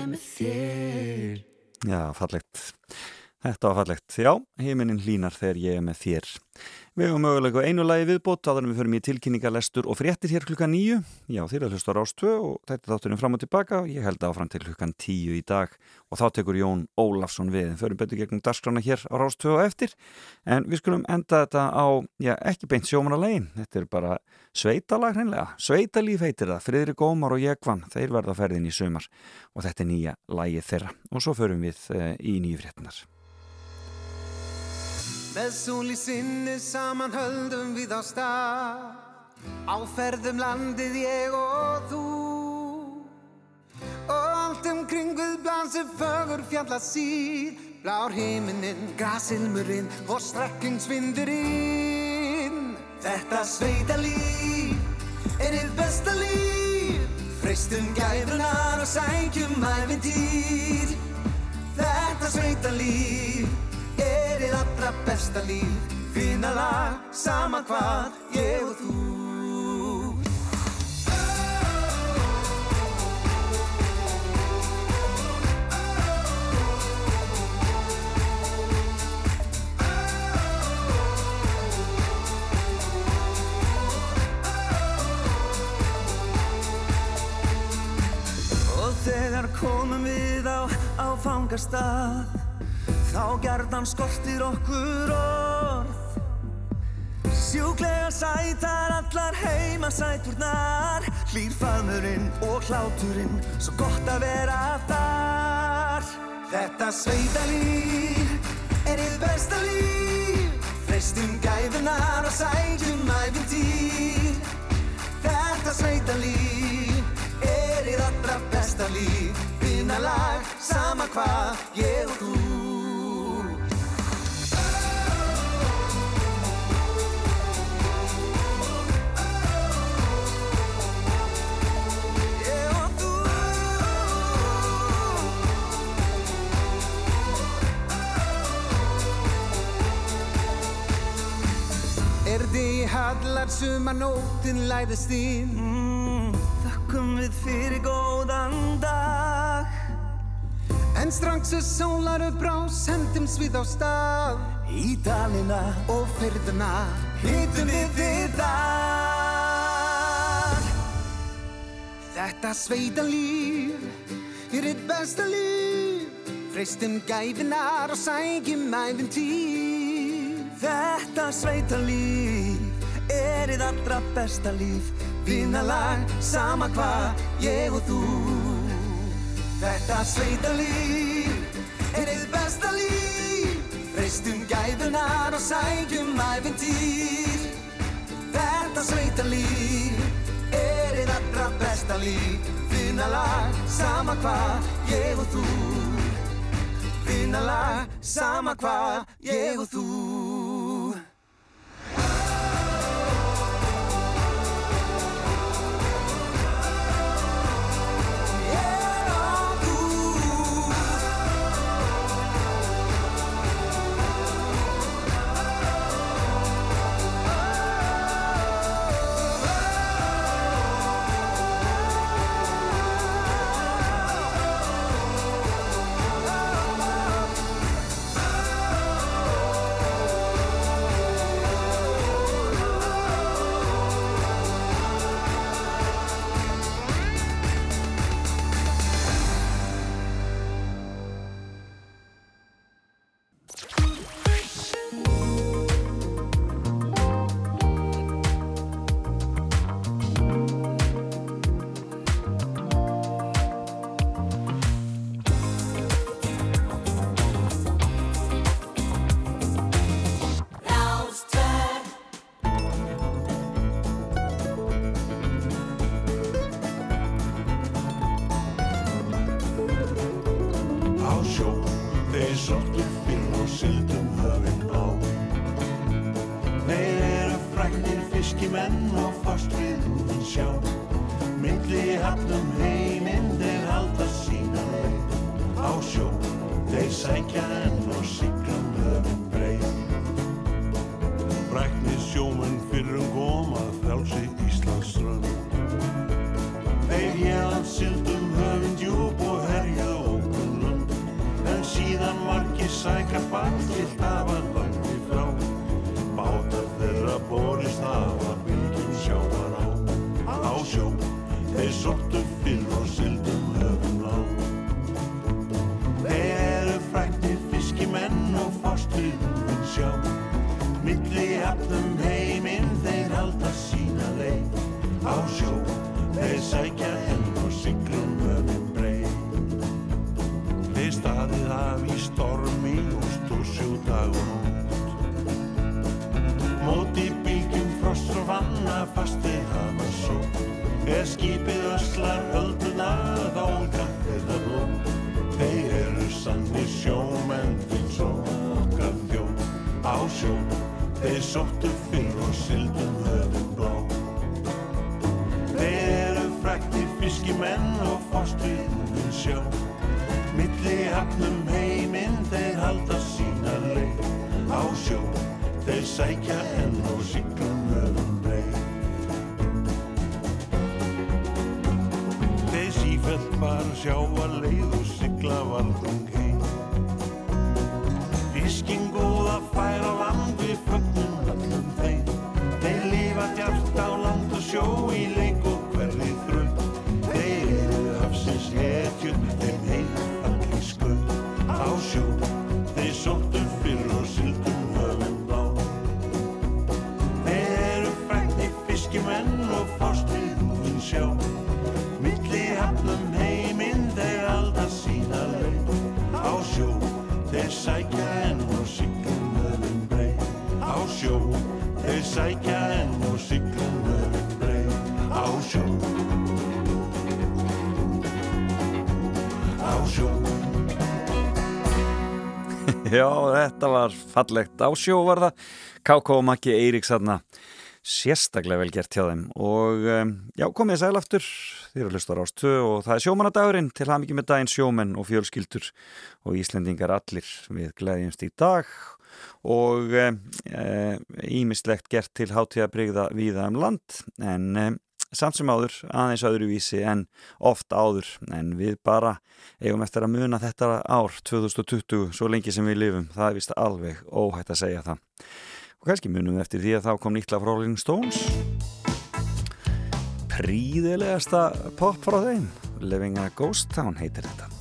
er með þér Já, fallegt. Þetta var fallegt. Já, heiminin hlínar þegar ég er með þér. Við hefum mögulega einu lagi viðbót en við förum í tilkynningalestur og fréttir hér klukkan nýju. Já, þér að hlusta á Rás 2 og þetta þátturinn fram og tilbaka ég held áfram til klukkan tíu í dag og þá tekur Jón Ólafsson við. Förum betur gegnum dagskrána hér á Rás 2 og eftir en við skulum enda þetta á, já, ekki beint sjómanalegin. Þetta er bara sveitalag hreinlega. Sveitalíf heitir það. Friðri Gómar og Jekvann, þeir verða ferðin í sumar og þetta er nýja lagið þeirra og svo förum við e, í nýju fréttinar. Með sól í sinni saman höldum við á stað. Áferðum landið ég og þú. Og allt umkring við blasir fögur fjalla síð Blár himinin, grasilmurinn og strekkingsvindurinn Þetta sveita líf er þitt besta líf. Freistum gæfunar og sækjum æfintýr Þetta sveita líf besta líf. Finna lag, sama hvað, ég og þú. Og þegar komum við á áfangastað Þá gerðan skortir okkur orð. Sjúklega sætar allar heima sæturnar Hlýr faðmurinn og hláturinn Svo gott að vera þar. Þetta sveita líf er þið besta líf. Freistum gæfunar og sækjum æfintýr Þetta sveita líf er þið allra besta líf. Vinna lag, sama hvað, ég og þú hallar sumar nóttin læðist inn. Mm, Þakkum við fyrir góðan dag. En strax er sólar upp brás hendumst við á stað. Í dalina og fyrðuna Hittum við þið þar. Þetta sveita líf er þitt besta líf. Freistum gæfinar og sækjum æfintýr Þetta sveita líf er þitt allra besta líf. Vinalag, sama hvað, ég og þú. Þetta sveita líf er þitt besta líf. Freistum gæfunar og sækjum æfintýr Þetta sveita líf er þitt allra besta líf. Vinalag, sama hvað, ég og þú. Vinalag, sama hvað, Ég og þú Já, þetta var fallegt ásjóvarða. K.K. og Maggi Eiríks aðna sérstaklega vel gert hjá þeim. Og um, já, komið sæl aftur. Þeir eru hlustar ástu og það er sjómanadagurinn til hafmyggjum með daginn sjómen og fjölskyldur og Íslendingar allir. Við gleðjumst í dag og eh, eh, ímislegt e, e, gert til hátíðabrigða viða um land. En e, samt sem áður, aðeins öðruvísi en oft áður, en við bara eigum eftir að muna þetta ár 2020, svo lengi sem við lifum. Það er vist alveg óhægt að segja það. Og kannski munum við eftir því að þá kom nýtla frá Rolling Stones. Príðilegasta pop frá þeim. Living a Ghost Town heitir þetta.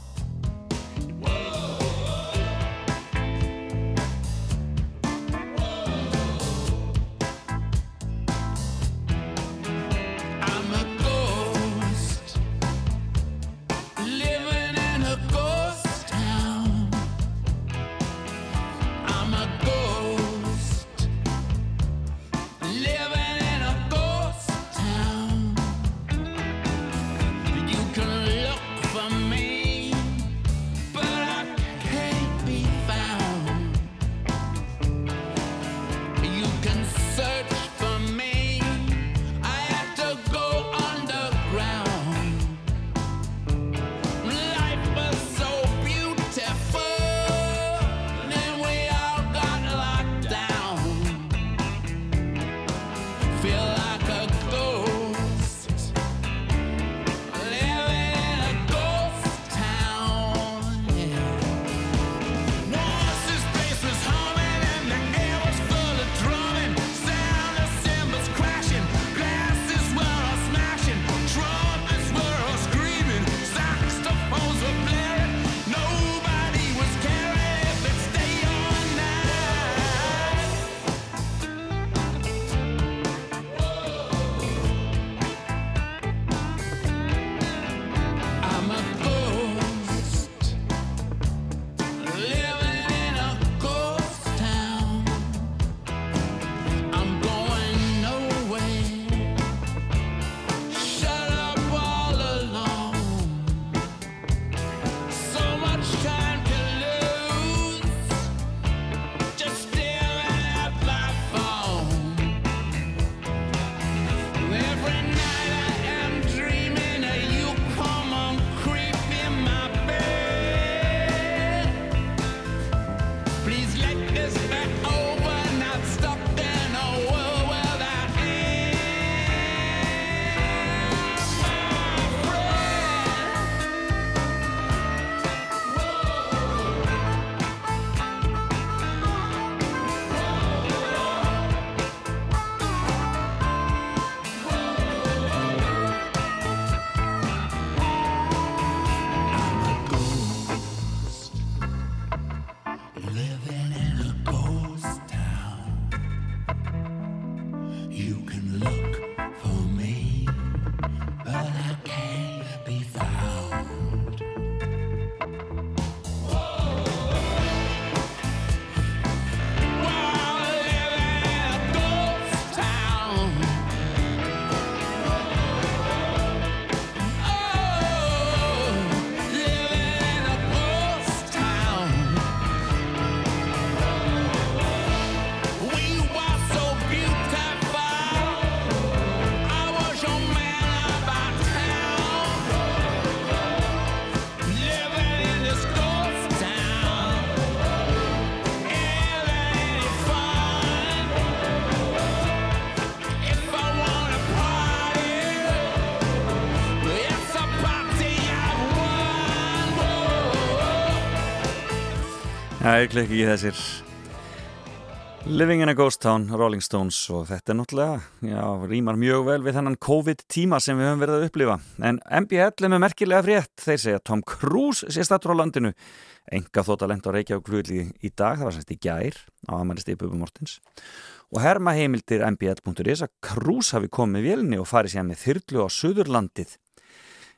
Það er klikki í þessir Living in a Ghost Town, Rolling Stones og þetta er náttúrulega, já, rýmar mjög vel við þennan COVID-tíma sem við höfum verið að upplifa. En MBL er með merkilega frétt, þeir segja Tom Cruise sé stattur á landinu. Enga þótt að lenda á Reykjavík flugli í dag, það var semst í gær á Amalist Íbjöfum Mortins. Og herma heimildir mbl.is að Cruise hafi komið vélni og farið sér með þyrlu á Suðurlandið.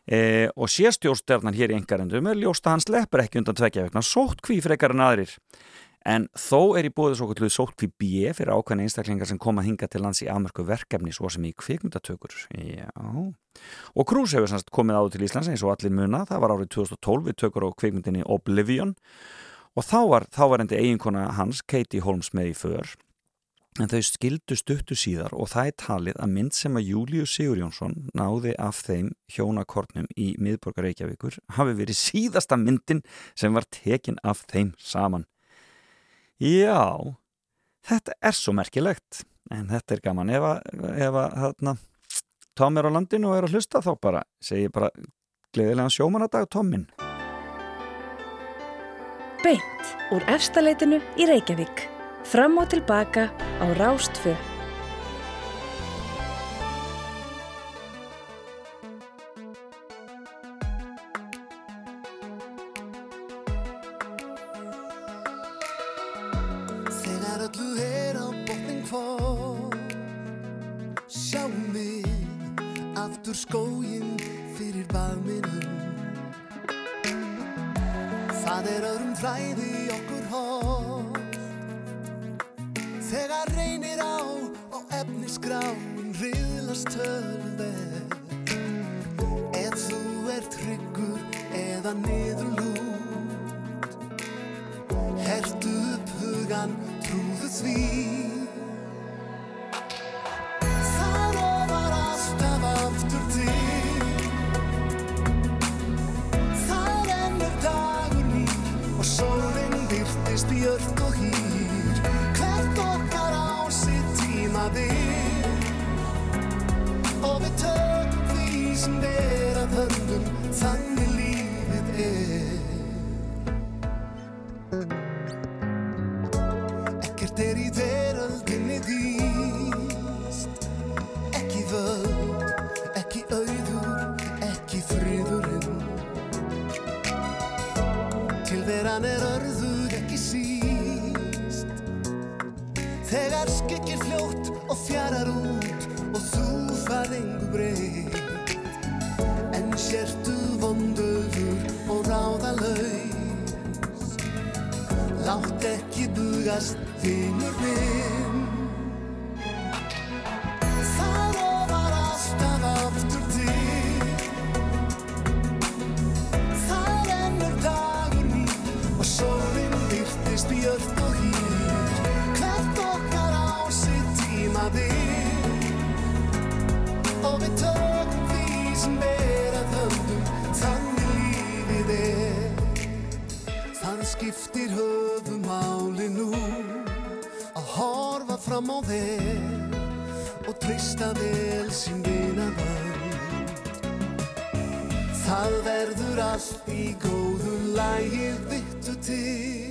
E, og sé stjórnstjarnan hér í engarendum er ljósta hans leppur ekki undan tvekja vegna sótt kví frekar en aðrir. En þó er í búið svo kvölduð sótt við B fyrir ákveðna einstaklingar sem koma hinga til lands í afmörku verkefni svo sem í kvikmyndatökur. Já. Og Krús hefur sannst komið áður til Íslands eins og allir muna. Það var árið 2012 við tökur á kvikmyndinni Oblivion og þá var, þá var endi eiginkona hans, Katie Holmes, með í för. En þau skildu stuttu síðar og það er talið að mynd sem að Július Sigurjónsson náði af þeim hjónakornum í miðborgar Reykjavíkur hafi verið síðasta myndin sem var tekin af þeim saman. Já, þetta er svo merkilegt, en þetta er gaman. Ef að, Tom er á landinu og er að hlusta þá bara, segi bara, gleðilega sjómanadag Tommin. Beint úr efstaleitinu í Reykjavík. Fram og tilbaka á Rástfö. Þegar öllu er á botnin fór Sjáum við aftur skóginn fyrir bagminum Það er öðrum fræði okkur hótt riðlast tölver Ef þú er tryggur eða niðurlút sértu vondöfur og ráðalaus. Látt ekki bugast þínur minn fram á þér og treysta vel sín vina völd. Það verður allt í góðu lægi vittu til.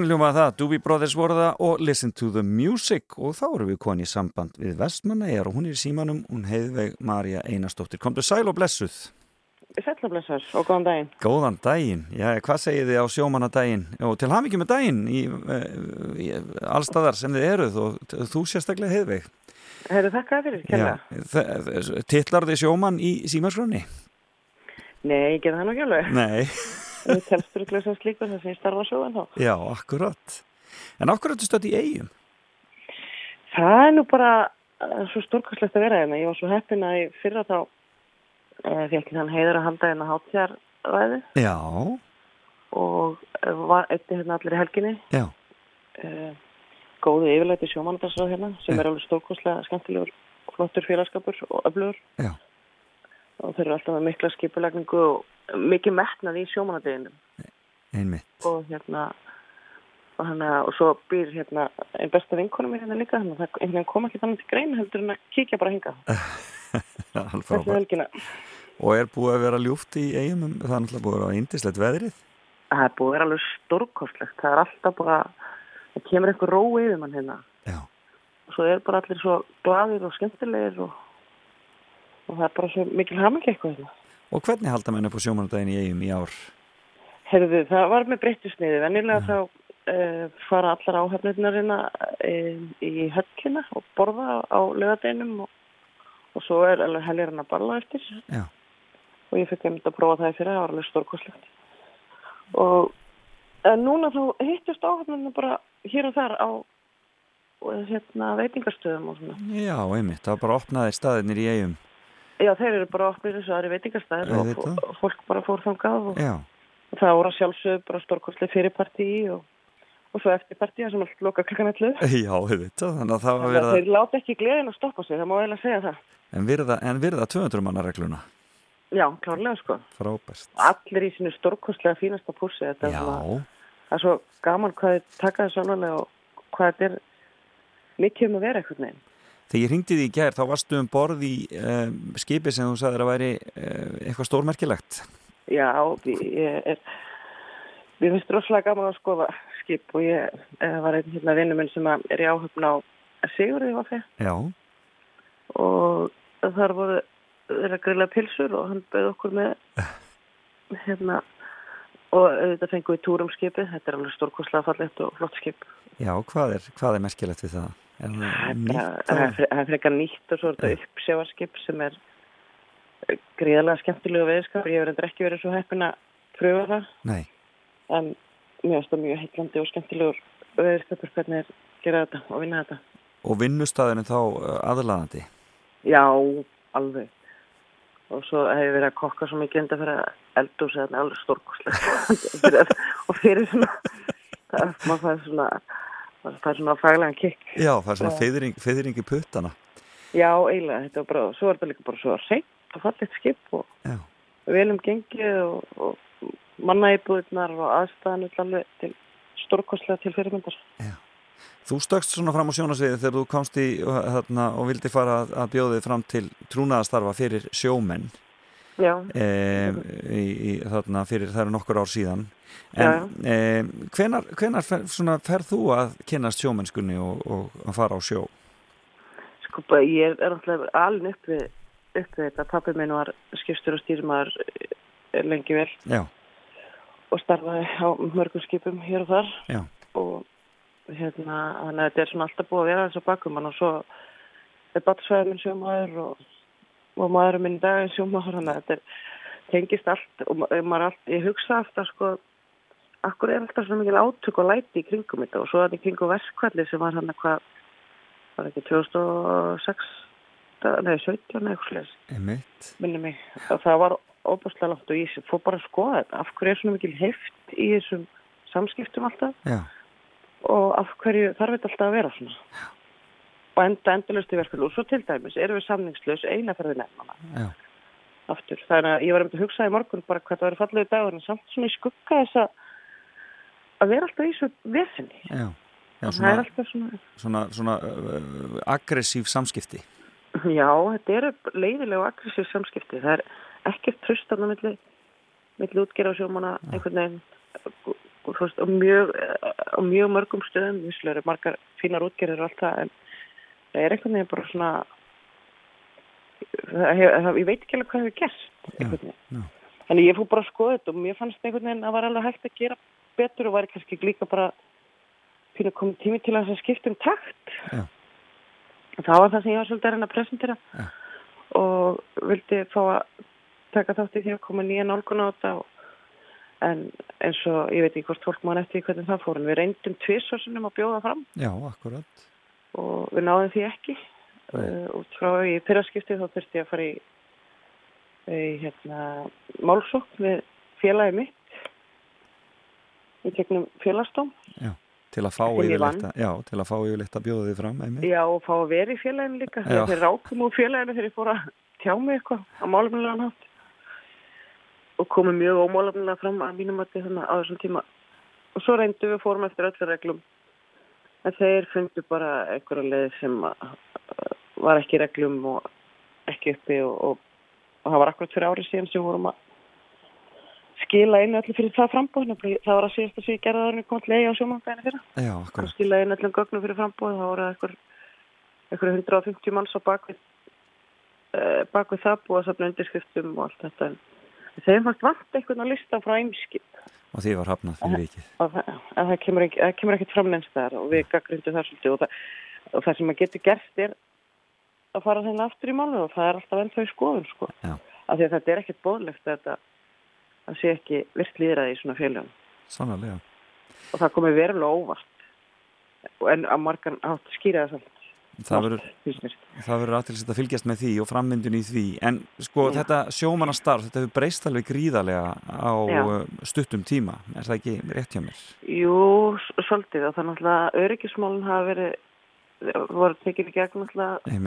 Þannig ljómaði það, Doobie Brothers voru það og Listen to the Music og þá erum við koni í samband við Vestmannaeyjar og hún er í símanum, hún heiðveig Marja Einarsdóttir. Komdu sæl og blessuð. Sætlablessar og góðan daginn. Góðan daginn. Já, hvað segið þið á sjómanadaginn? Og til hafmyggjum með daginn í, eh, í allstaðar sem þið eruð og þú sérstaklega heiðveig. Hefur þakkaði fyrir, kærlega. Tittlar þið sjóman í símaskroni? Nei, ég gerði það nú ekki alveg. Nei. Við telstur ekki sem slíkur þess að ég starfa svo en þá. Já, akkurat. En akkurat þú stödd í eigum? Það er nú bara uh, svo stórkastlegt að vera hérna. Ég var svo heppin að í fyrra þá uh, fekk hann heiður að halda hérna hátjarræði Já, og uh, var eitt hérna allir í helginni. já, góðu yfirleiti sjómanadarsrað hérna sem er alveg stórkastlega skemmtilegur flottur félagskapur og öflugur. Já. Og þeir eru alltaf með mikla skipulagningu og mikið metnað í sjómanadeginum. einmitt. og hérna og, hana, og svo býr hérna einn besta vinkona mér hérna líka þannig að það kom ekki þannig til grein heldur en að kíkja bara hinga þessu helgina Og er búið að vera ljúft í eigum? um- Það er náttúrulega búið að vera indislegt veðrið. það er búið að vera alveg stórkostlegt það er alltaf bara það kemur einhver ró yfir mann hérna Já. og svo er bara allir svo gladir og skemmtilegir og, og það er bara svo mikil hamingi eitthvað hérna Og hvernig halda menn upp á sjómanadaginn í eigum í ár? Herðu, það var með breyttu sniði. Venjulega þá uh, fara allar áhafnirnarina uh, í höllina og borða á lögadeinum og, og svo er alveg helgarinn að balla eftir. Já. Og ég fikk einmitt að prófa það í fyrir, það var alveg stórkoslegt. Og en núna þá hittist áhafnirna bara hér og þar á hérna, veitingastöðum og svona. Já, einmitt. Það var bara opnaðir staðinir í eigum. Já, þeir eru bara opnir þessu aðri veitingastæðir og, og fólk bara fór þangað og Já. það voru að sjálfsögðu bara stórkostlega fyrir partí og, og svo eftir partí sem allt loka klukkan 11 Já, auðvitað. Þannig að það var verið að... þeir láta ekki gleðin að stoppa sig, það má eiginlega segja það En virða, en virða 200 manna regluna. já, klárlega sko Frábært. allir í sinu stórkostlega fínasta pússi þetta er Já. svona, það er svo gaman hvað þið taka þessu alvarlega og hvað þetta er mikið um að vera eitthvað neginn Þegar ég ringdi því í gær, þá varstu um borð í um, skipi sem þú sagðir að væri um, eitthvað stórmerkilegt. já, ég er Mér finnst rosalega gaman að skoða skip og ég eh, var einn hérna vinnu minn sem er í áhöfn á Sigurði var þegar Já. og þar voru þeirra grilla pilsur og hann bauð okkur með hérna og auðvitað fengum við túrum skipið þetta er alveg stórkostlega fallegt og flott skip Já, hvað er, hvað er merkilegt við það? Er það er er er frekar nýtt og svo er þetta uppsjávarskip sem er gríðarlega skemmtilegu veðskap ég hefur endur ekki verið svo heppin að pröfa það Nei. en finnst það mjög heitlandi og skemmtilegur veðskapur hvernig er gera þetta og vinna þetta Og vinnustæðinu þá uh, aðlaðandi? Já, alveg. Og svo hef ég verið að kokka svo mikið enda fyrir að eldús eða alveg stórkoslega. og fyrir svona, það, fær svona, maður fær svona faglegan kikk. Já, það er svona Já. feyðring, feyðring í puttana. Já, eiginlega, þetta var bara, svo er þetta líka bara svo reynt og fallit skip og Já. velum gengið og, og mannaýbúðnar og aðstæðan til stórkoslega til fyrirmyndar. Þú stökst svona fram á sjónasviði þegar þú komst í þarna, og vildi fara að, þig fram til trúnaðastarfa fyrir sjómenn Já. Í, í, þarna, fyrir það eru nokkur ár síðan. En e, hvenar, hvenar fer, svona, fer þú að kynast sjómennskunni og, og að fara á sjó? Sko, bara, ég er náttúrulega alveg upp við, upp við þetta. Pappi minn var skipstur og stýrmaður eh, lengi vel. Já, og starfaði á mörgum skipum hér og þar. Já, og hérna, þannig að þetta er svona alltaf búið að vera þess að bakum hann og svo er batsvæður minn sjómaður og, og maðurinn minn í dag er sjómaður þannig að þetta tengist allt og ma- maður allt, ég hugsa alltaf sko akkur er alltaf svona mikil átök og læti í kringum þetta? Og svo er þetta í kringum verskvalli sem var hann hvað var ekki 2006 nei 17 eða eitthvað minni mig. Það var óbúslega langt og ég fór bara að skoða þetta. Af hverju er svona mikil heift í þessum samskiptum alltaf? Já, og af hverju þarf þetta alltaf að vera svona og enda endalust í verkefni. Og svo til dæmis erum við samningslaus eina ferði nefnana. Já, aftur. Þannig að ég var um að hugsa í morgun bara hvað það verið fallegu dagur en samt svona í skugga þess að að vera alltaf í svo vesinni já. já það er svona, svona svona, svona uh, aggressív samskipti. já, þetta eru leiðilega aggressív samskipti. Það er ekkert tröstan á milli milli útgerða og sjómana einhvern veginn. Og, mjög á mjög mörgum stöðum, vissulega eru margar fínar útgerðir og allt það, en það er einhvern veginn bara svona, það það, ég veit ekki alveg hvað hefur einhvern veginn. já. Þannig ég fór bara að skoða þetta og mér fannst einhvern veginn að það var alveg hægt að gera betur og væri kannski líka bara fyrir að koma tími til að skipta um takt. Já. Það var það sem ég var svolítið að reyna að presentera Já. og vildi fá að taka þátt í því að koma nýja nálgun á þetta og en eins og ég veit ekki hvort fólk mann eftir hvernig það fór en við reyndum tvisvarsunum að bjóða fram Já, akkurat. Og við náðum því ekki. Uh, út frá í fyrraskipti þá þurfti ég að fara í, í hérna, málsókn við félagi mitt. Í gegnum félagstóm Já, til að fá yfirleitt að, bjóða því fram, einmitt. Já, og fá að vera í félaginu líka. Þegar þeir rákum úr félaginu þegar ég fór að tjá mig eitthvað á málefnilegan hátt. Og komið mjög ómálefnilega fram að mínum að þannig á þessum tíma. Og svo reyndu við fórum eftir öllu reglum en þeir fundu bara einhverja leið sem var ekki reglum og ekki uppi og, og, og það var akkurat fyrir árið síðan sem vorum að skila inn öllu fyrir það frambóð það var að síðast að sé gerða það kom til eigi á sjómanbæðinu fyrir. Já, að akkurat. skila inn öllum gögnum fyrir frambóð þá voru það einhver, einhver 150 manns á bakvið uh, bakvið það búið að safna undirskriftum og allt þetta. En þeim fannst vant einhvern að lista frá æmskip Og því var hafnað fyrir vikið. og það, að það kemur, ekki, það kemur ekkert fram neins þar og við gaggrindum það svolítið og það, og það sem maður getur gert er að fara þennan aftur í málu og það er alltaf ennþá í skoðun sko. Af því að þetta er ekkert bóðlegt að þetta að sé ekki virt líðraði í svona félagum Sannarlega. og það komið verulega óvart en að margan átt að skýra það samt Það verður, aðtilsett að fylgjast með því og frammyndun í því. En sko Já. þetta sjómanastarf, þetta hefur breyst alveg gríðarlega á Já. uh, stuttum tíma. Er það ekki rétt hjá mér? Jú, svolítið og það er náttúrulega öryggismálun hafa verið voru tekið í gegn náttúrulega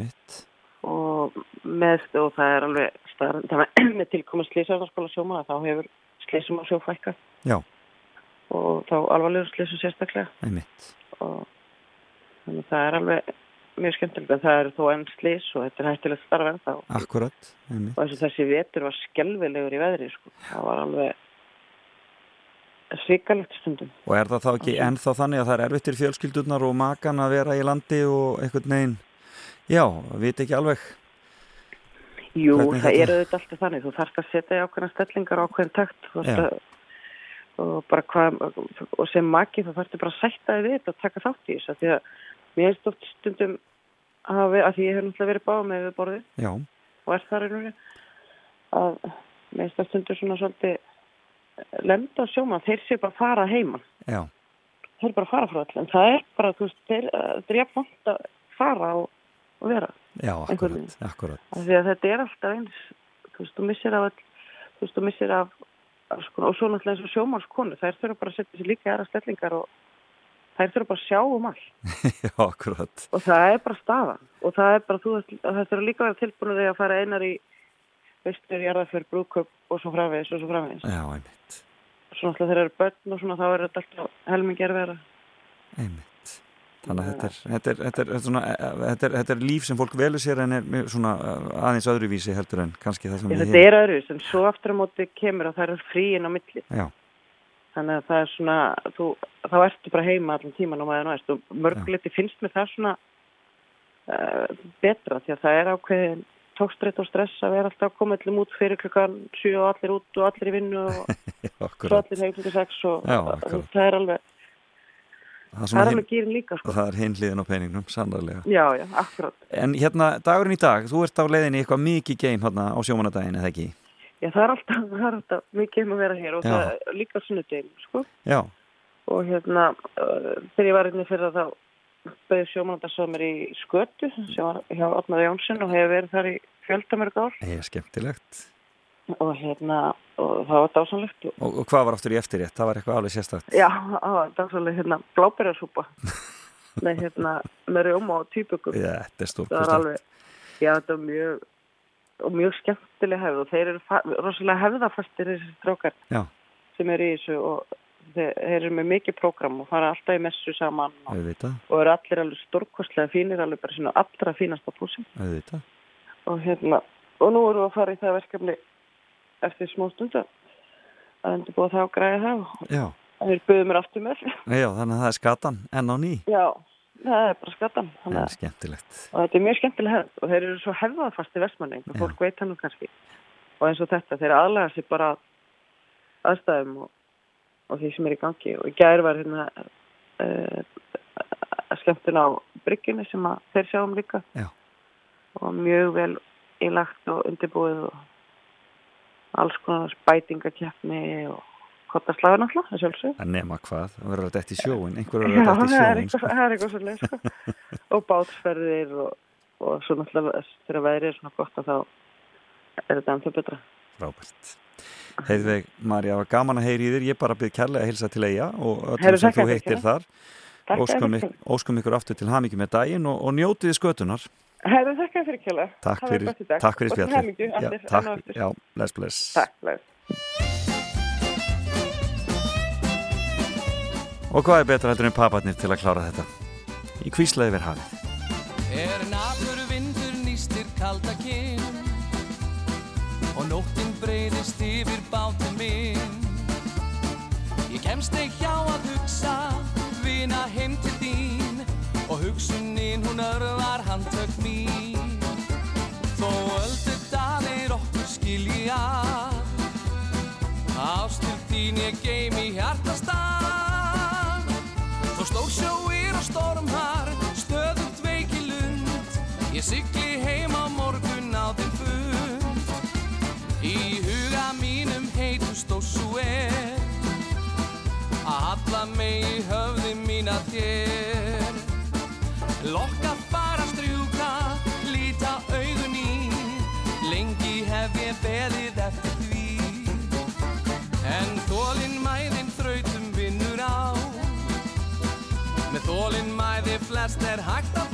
og með og það er alveg starf, það með, með tilkomið slísarðarskóla sjómanna þá hefur slísum á sjó fækka Já, og þá alvarlegur slísum sérstaklega og þannig að það er alveg mjög skemmtilegt en það eru þó enn slís og þetta er hættilegt starf en þá Akkurat, einmitt. og eins og þessi vetur var skelvilegur í veðri sko. það var alveg svikalegt stundum Og er það þá ekki ennþá þannig að það er erfitt fyrir fjölskyldurnar og makan að vera í landi og einhvern veginn, já, veit ekki alveg. Jú, Hvernig það eru þetta alltaf þannig. Þú þarfst að setja í ákveðna stellingar á ákveðin takt. Þú Og, bara hvað, og sem maki þá þarfstu bara að sætta þig við þetta og taka þátt í þessu. Því að mér er stótt stundum að, að því ég hef náttúrulega verið báð með við borðið Já, og er það raunur að mér er stótt stundum svona svolítið lemda sjóma. Þeir séu bara að fara heiman. já, Þeir eru bara að fara frá öll. En það er bara, þú veist, þeir, er jafn vant að fara og, og vera. já, akkurat, akkurat. Því að þetta er alltaf eins þú veist, þú missir af þú veist, þú missir af, af sko, og svo náttúrulega eins og sjómálskonu þær þurfa bara að setja sér líka aðra stellingar og þær þurfa bara að sjá um all já, akkurat. og það er bara staðan. Og það er bara, þú þurfa líka að vera tilbúinu þegar að fara einar í veistur, jarðarferð, brúköp og svo framvegis og svo framvegis. Já, einmitt, svo náttúrulega þegar eru börn og svona þá er þetta alltaf helmingi erfæra einmitt. Þannig að þetta er, þetta er, svona, eh, þetta er, þetta er líf sem fólk velur sér en er svona eh, aðeins öðruvísi heldur en kannski það sem við þetta er öðruvis en svo aftur á móti kemur að það er fríin á milli. Já, þannig að það er svona þú, þá ertu bara heima allan tíman og maður næst og mörgleiti finnst mér það svona uh, betra því að það er ákveðin tókstreitt og stress að vera alltaf allir út fyrir klukkan 7 og allir út og allir í vinnu og svo allir heim klukkan 6 og Já, það er alveg Það það er alveg gýrin líka sko. það er hinliðin á peningnum, sannarlega. já, já, akkurat En hérna, dagurinn í dag, þú ert á leiðinni eitthvað mikið geim hérna á sjómanadaginn, eða ekki? Já, það er alltaf, það er alltaf mikið um að vera hér og Já. það er líka sunnudegin sko. Já, og hérna uh, þegar ég var inni fyrir þá bauði sjómanandarsómir í skötu sem var hjá Otnaði Jónsson og hefur verið þar í fjöldamörg ár ég er skemmtilegt. og hérna og það var dásanlegt og, Og, hvað var aftur í eftirrétt? Það var eitthvað alveg sérstakt. já, það var dásanlegt hérna blábærjarsúpa með hérna með rjóma og týpökum Já, þetta er það alveg, já þetta var mjög og mjög skemmtileg hefð og þeir eru rosalega hefðafastir þessi strákar Já, sem eru í þessu og þeir, eru með mikið prógram og fara alltaf í messu saman og, og eru allir alveg stórkostlega fínir alveg bara svona allra fínasta púsi. Auðvitað. og hérna og nú erum við að fara í það verkefni eftir smá stundu að undirbúa það og græða það og þeir buðu mér aftur með. Já, þannig að það er skatan enn á ný. já, það er bara skemmtilegt. og þetta er mjög skemmtileg hefð og þeir eru svo hefðaðfast í vestmanning og fólk veit hann kannski og eins og þetta, þeir aðlega sér bara aðstæðum og, og því sem er í gangi og í gær var hérna uh, skemmtun á bryggjunni sem þeir sjáum líka Já. og mjög vel ílagt og undirbúið og alls konar spætingakeppni og kottaslagur náttúrulega, það sjálfsög En nema hvað, það verður að detti í sjóin, einhver Já, verður að detti í sjóin. eitthvað, það er eitthvað svolítið sko. og bátsferðir og, og svo náttúrulega þegar veðrið er svona gott að þá er þetta ennþá betra Frábært. Heiðveig, Marja, var gaman að heyri í þér, ég bara byrð kærlega að hilsa til eiga og öllum sem þú fyrir. þar. Óskum, óskum ykkur aftur til hamingi með daginn og, og njótiði skötunar. Herðu þakka fyrir kjæla Takk fyrir, takk fyrir spjallið Já, takk, já, bless, bless. Takk, bless Og hvað er betra heldur en paparnir til að klára þetta? Í kvísla yfir hafið. Er nafur vindur nýstir kalda kinn Og nóttin breyðist yfir bátinn minn. Ég kemst ekki hjá að hugsa Vina heim til þín. Og hugsunin hún örvar handtök mín. Þó öldu dalir okkur skilja. Ástil þín ég geim í hjartastað höfði mín að þér. Lokka bara strjúka Líta augun í. Lengi hef ég beðið eftir því. En þólinn mæðin þrautum vinnur á. Með þólinn mæði flest er hægt að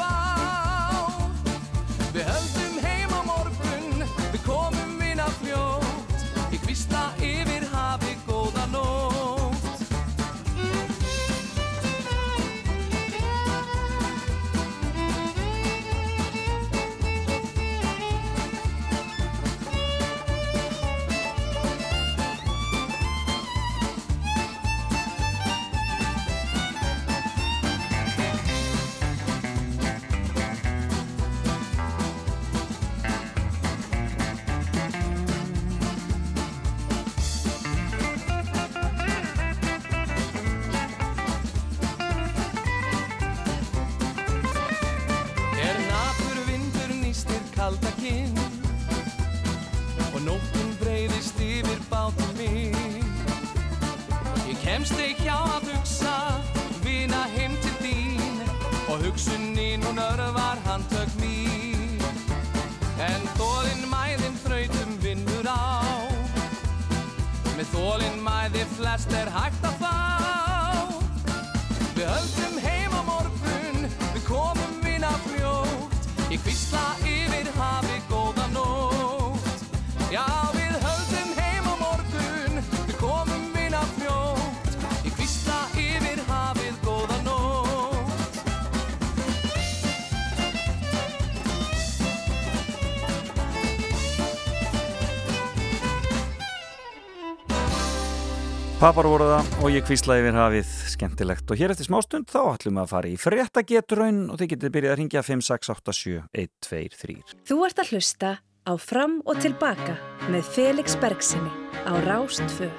Papar voru það og ég kvíslaði yfir hafið. Skemmtilegt. Og hér eftir smástund þá ætlum við að fara í fréttagetraun og þið getið byrjað að ringja 5687123 Þú ert að hlusta á Fram og Tilbaka með Felix Bergsinni á Rástfö.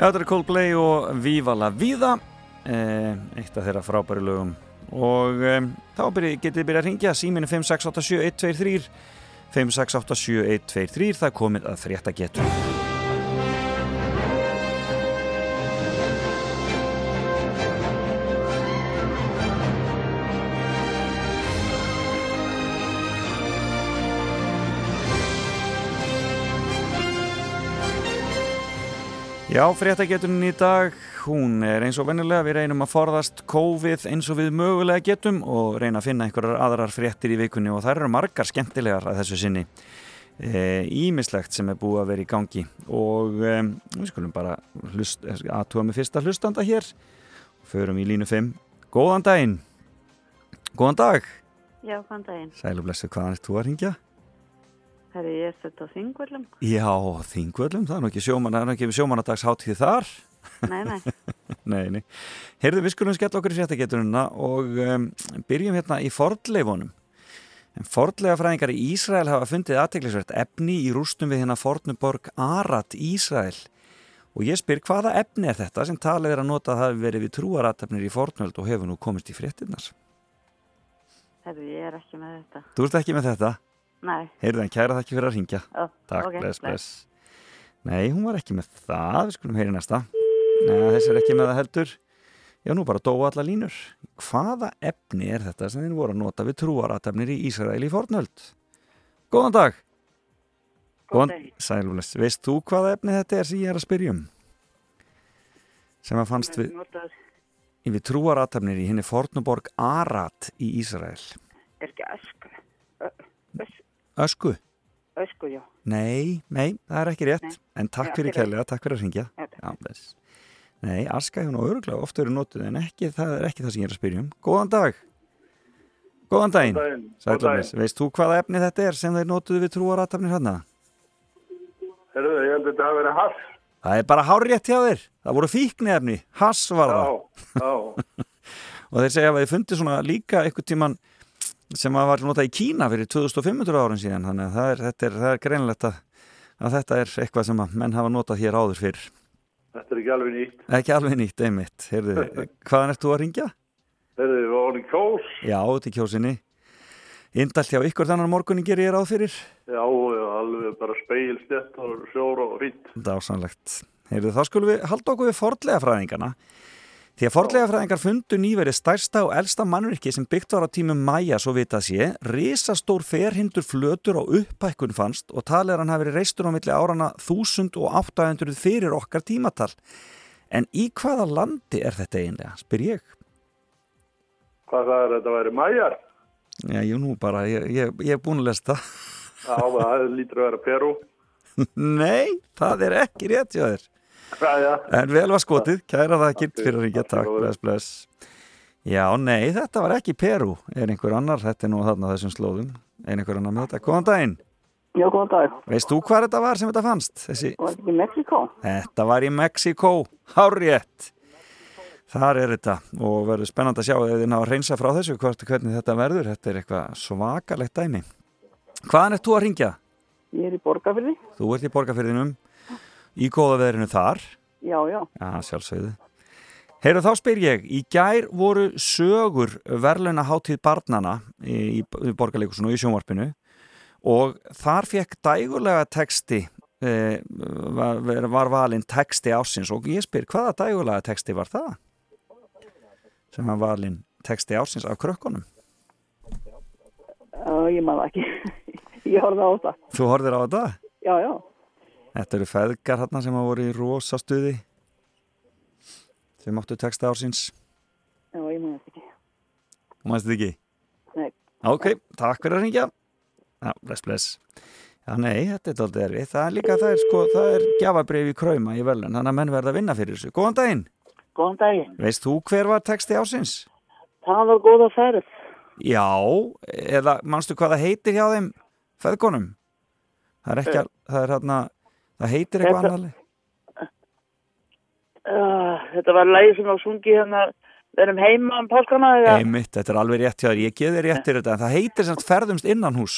Já, þetta er Coldplay og Viva la Vida eh, eitt af þeirra frábæri lögum. Og eh, þá byrji, getið byrjað að ringja síminu 5687123 5687123 það komið að frétta getur Já, fréttageturinn í dag, hún er eins og vennilega, við reynum að forðast COVID eins og við mögulega getum og reyna að finna einhverjar aðrar fréttir í vikunni og það eru margar skemmtilegar að þessu sinni. Ímislegt sem er búið að vera í gangi og e, við skulum bara aðtúa með fyrsta hlustanda hér og förum í línu 5. Góðan daginn! Góðan dag! Já, hvaðan daginn. Sælu blessu, hvaðan ert þú að ringja? Ég er sett á þingvöldum. Já, þingvöllum, það er nú ekki sjóman, það nú ekki sjómanadagsháttíð þar. Nei, nei. nei, nei. Heyrðu, við skulum skella okkur í fréttageturina og um, byrjum hérna í fordleifunum. En fordlega fræðingar í Ísrael hafa fundið aðteglisvert efni í rústum við hérna Fornuborg Arat Ísrael. Og ég spyr hvaða efni er þetta sem talið er að nota að það hafi verið við trúaratefnir í fornöld og hefur nú komist í fréttinnar. Herri, ég er ekki með þetta. Þú ert ekki með þetta? Nei. Heyrðu en kæra þakki fyrir að ringja. Ó, Takk, ok, bless, bless. bless. Nei, hún var ekki með það, við skulum heyri næsta. Nei, þessi er ekki með það heldur. Já, nú bara dóa alla línur. Hvaða efni er þetta sem þið voru að nota við trúaratefnir í Ísrael í fornöld? Góðan dag. Góðan dag. Sælulest. Veist þú hvaða efni þetta er sem ég er að spyrja um? Sem að fannst við, við trúaratefnir í henni Fornuborg Arat í Ísrael. er ekki ösku. Ö- ös- Ösku? Ösku, já. Nei, nei, það er ekki rétt. Nei. En takk Já, fyrir kærlega, takk fyrir að ringja. Já, Já. Nei, aska hefur nú öruglega oft verið notuð en ekki, það er ekki það sem ég er að spyrja um. Góðan dag. Góðan daginn. Góðan daginn. Og bless. Veist þú hvaða efni þetta er sem þeir notuðu við trúaratafnir hérna? Herðu, ég held að þetta hafi verið hass. Það er bara hárrétt hjá þér. Það voru fíkni efni. Hass var það. Já, og þeir segja að þið fundið svona líka eitthvað tíman sem að var notað í Kína fyrir 2500 árum síðan. Þannig að það er, þetta er, það er greinlegt að, að þetta er eitthvað sem að menn hafa notað hér áður fyrr. þetta er ekki alveg nýtt. Ekki alveg nýtt, einmitt. Heyrðu, hvaðan ert þú að ringja? Herðu, við varum í kós. Já, þetta er kjósinni. Indalt hjá ykkur þannig morgunin gerir ég ráð fyrir. Já, alveg bara speilstett og sjór og fínt. Dásanlegt. Heyrðu, þá skulum við halda okkur við fordlega fræðingana. Því að fordlega fræðingar fundu nýverið stærsta og elsta mannvirki sem byggt var á tímum mæja, svo vitað sé, risastór ferhindur flötur á upphækkun fannst og talið er hann hafi verið reistur á milli árana 1000 og 800 fyrir okkar tímatal. En í hvaða landi er þetta eiginlega, spyr ég? Hvað það er, þetta væri mæjar? Já, ég nú bara, ég, ég, ég er búin að lesta. Já, það lítur að vera Peru. Nei, það er ekki rétt. Jæja. En vel var skotið, kæra það ekki fyrir ríkja, takk, bless, bless. Já, nei, þetta var ekki Peru, er einhver annar, þetta er nú þarna þessum slóðum, er einhver annar með þetta. Góðan daginn, Já, góðan dag. veist þú hvað þetta var sem þetta fannst? Þessi, Var þetta í Mexiko? þetta var í Mexiko, hárétt. Þar er þetta og verður spennand að sjá eða ná að reynsa frá þessu hvort, hvernig þetta verður, þetta er eitthvað svakalegt dæmi. Hvaðan ert þú að ringja? Ég er í Borgafyrði. Þú ert í borgarfyrðinum, í góða veðrinu þar. Já, já. Já, sjálfsögðu. Heyrðu þá spyr ég, í gær voru sögur verðlauna hátíð barnana í, í borgarleikusinu og í sjónvarpinu og þar fekk dægulega texti eh, var, var valinn texti ásins og ég spyr hvaða dægulega texti var það sem var valinn texti ásins af krökkunum Já, ég maður ekki. ég horfði á þetta. Þú horfðir á þetta? Já, já. Þetta eru feðgar hérna sem hafa voru í rosa stuði sem áttu texta ársins Já, ég maður ekki. Þú mannst þetta ekki? Nei. Ok, takk fyrir að ringja Já, bless, bless Já, nei, þetta er doldið erfið Það er líka, það er sko, það er gjafabrif í krauma í velun þannig að menn verða að vinna fyrir þessu Góðan daginn Góðan daginn. Veist þú hver var texti ársins? Það var góða færð. Já, eða manstu hvað það heitir hjá þeim feðgonum? Það er ekki, Eh. að, það er hérna það heitir eitthvað Þetta- annarlega Uh, þetta var lagi sem var sungið hérna við erum heima um páskana eða? Einmitt, þetta er alveg rétt hjá þér, ég geði rétt til þetta en það heitir sem sagt ferðumst innan hús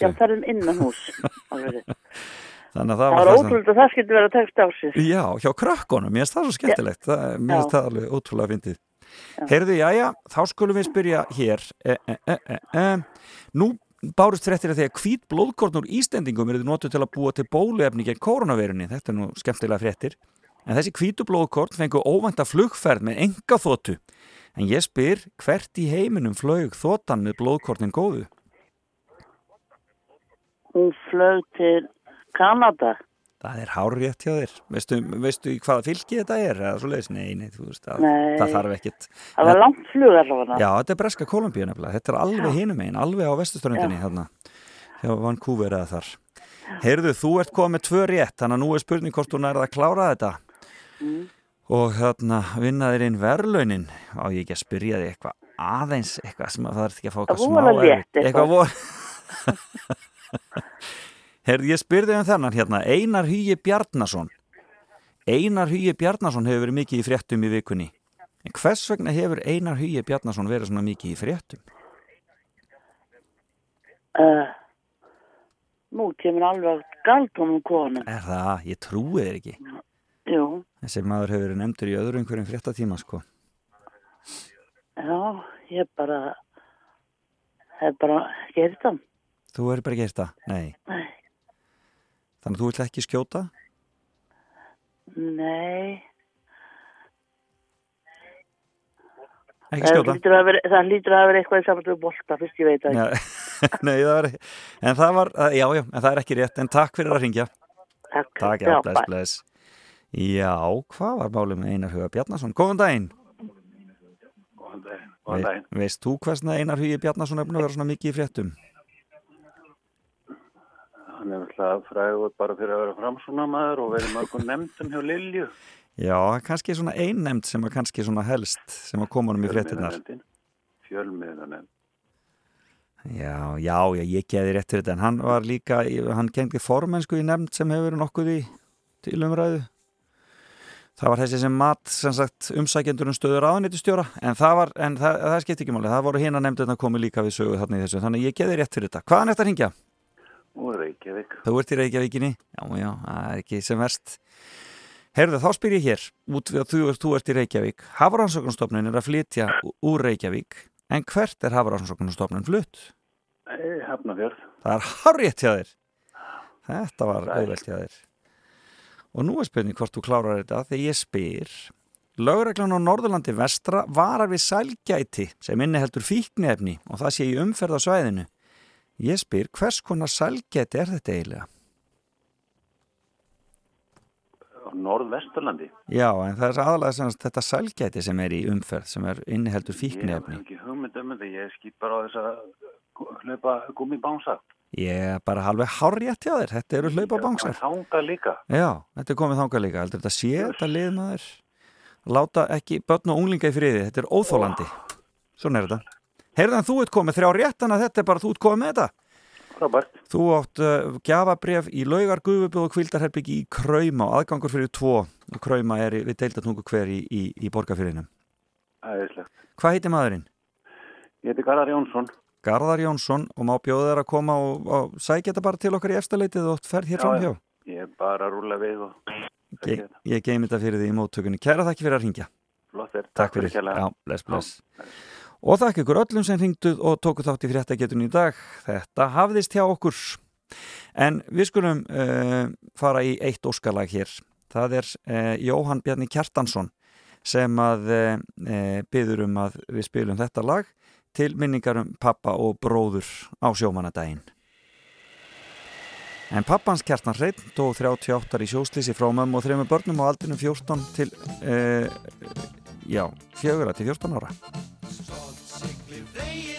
já, ferðum innan hús. Þannig að það það var það ótrúlega að það skildi vera text á sig Já, hjá krökkunum, mér finnst það svo skemmtilegt. Það, mér finnst Já. það alveg ótrúlega fyndið. Heyrðu, jæja, þá skulum við spyrja hér. E, e, e. Nú bárust fréttir að því að hvít blóðkorn úr Íslendingum eru notuð til að búa til bóluefni gegn koronaveirunni, þetta er nú skemmtilega fréttir. En þessi hvítu blóðkorn fengu óvænta flugferð með enga þóttu en ég spyr hvert í heiminum flög þóttan með blóðkornin góðu? Hún flög til Kanada Það er hár rétt hjá þér veistu, veistu hvaða fylki þetta er nei, nei, þú veist að, Nei. það þarf ekkit það var langt flug allavega Já, þetta er Breska Kolumbíu nefnilega, þetta er alveg hinum einn, alveg á vestusturöndinni Já. þarna, hjá Vancouver eða þar. Heyrðu, þú ert komið tvö rétt, þannig að nú er spurning hvort þú nærið að klára þetta Mm. og þarna vinna þér inn verðlaunin, á ég ekki að spyrja þig eitthvað aðeins, eitthvað sem að það er ekki að fá eitthvað smá eitthvað. eitthvað Heyrðu, ég spyrði um þennan hérna, Einar Hugi Bjarnason Einar Hugi Bjarnason hefur verið mikið í fréttum í vikunni en hvers vegna hefur Einar Hugi Bjarnason verið svona mikið í fréttum? uh, nú kemur alveg galtónum konum Er það? Ég trúi þér ekki. jú, Þessi maður hefur verið nefndur í öðru einhverjum fréttatíma, sko. já, ég bara hef bara gert það Þú hefur bara gert það? Nei. Nei. Þannig að þú vilt ekki skjóta? nei Ekki skjóta? að það hlýtur að vera eitthvað í saman við bolta, fyrst ég veit það Já, nei, það var ekki. En það var, já, já, en það er ekki rétt. En takk fyrir að ringja. Takk. Takk, já, bless, bless. Já, hvað var málið með Einar Huga Bjarnason? Góðan daginn. Góðan daginn. Góðan daginn. Ve, veist þú hversna Einar Hugi Bjarnason er búin að vera svona mikið í fréttum? Hann er alltaf frægur bara fyrir að vera framsuna maður og verið mörgum nefndum hjá Lilju. Já, kannski svona einnemnd sem að kannski svona helst sem að koma um í fréttinnar. Fjölmiðlanefnd. Já, já, já, ég geði rétt fyrir þetta en hann var líka, hann gengdi formensku í nefnd sem hefur verið nokkuð í til umræðu. Það var þessi sem mat, sem sagt, umsækjendur um stöður áðanýttustjóra, en það var, en það, það skipti ekki máli, það voru hérna nefndurna komið líka við sögu þarna í þessu, þannig að ég geði rétt fyrir þetta. Hvaðan er þetta að ringja? Og Reykjavík. Þú ert í Reykjavíkinni? Já, já, það er ekki sem verst. Herðu, þá spyr ég hér, út við að þú, þú ert í Reykjavík. Hafrannsóknarstofnun er að flytja úr Reykjavík, en hvert er Hafrannsóknarstofnun flutt? Hafnafjörð. Það er hárétt hjá þér. Þetta var auðvelt hjá þér. Og nú er spurning hvort þú klárar þetta þegar ég spyr. Lögreglan á Norðurlandi vestra varar við sælgæti sem inniheldur fíknefni og það sé í umferð á svæðinu. Ég spyr hvers konar sælgæti er þetta eiginlega? Norðvesturlandi. Já, en það er aðalega sem þetta sælgæti sem er í umferð sem er inniheldur Ég fíknefni. hef ekki hugmynd um þetta. Ég skýt bara á þess að hlaupa gummibánsa. Ég er bara alveg hárétt hjá þér. Þetta eru hlaupabángsar. Þanga líka. Já, þetta er komið þangað líka. Heldur þetta sé þetta lið maður? Láta ekki börn og unglinga í friði. Þetta er óþólandi. Svona er þetta. Heyrðan, þú ert komið þrjá réttan að þetta er bara þú ert komið með þetta. Frábært. Þú átt uh, gjafabref í laugar gufubjóð og kvildarherbyggi í Krauma og aðgangur fyrir tvo. Krauma er við deildatungu hver í, í, í borgarfyrinum. Æðislegt. Hvað heitir maðurinn? Ég heiti Garðar Jónsson. Garðar Jónsson og má bjóða þær að koma og, og sækja þetta bara til okkar í efstaleitið og ferð hér fram hjá. Ég er bara að rúla við og Ég, ég geimi þetta fyrir því í móttökunni. Kæra þakki fyrir að ringja. flott er. Takk fyrir. kærlega. Já, bless, bless. Og þakk ykkur öllum sem ringduð og tóku þátt í fréttagetunni í dag. Þetta hafðist hjá okkur. En við skulum uh, fara í eitt óskalag hér. Það er uh, Jóhann Bjarni Kjartansson sem að eh, uh, byður um að við spilum þetta lag til minningarum pappa og bróður á sjómanadaginn. En pappans Kjartan Hreitn dó 38 í sjóslýsi frá mömmu og þrejum börnum á aldrinum 14 til, já, 4 til 14 ára. sickly vein.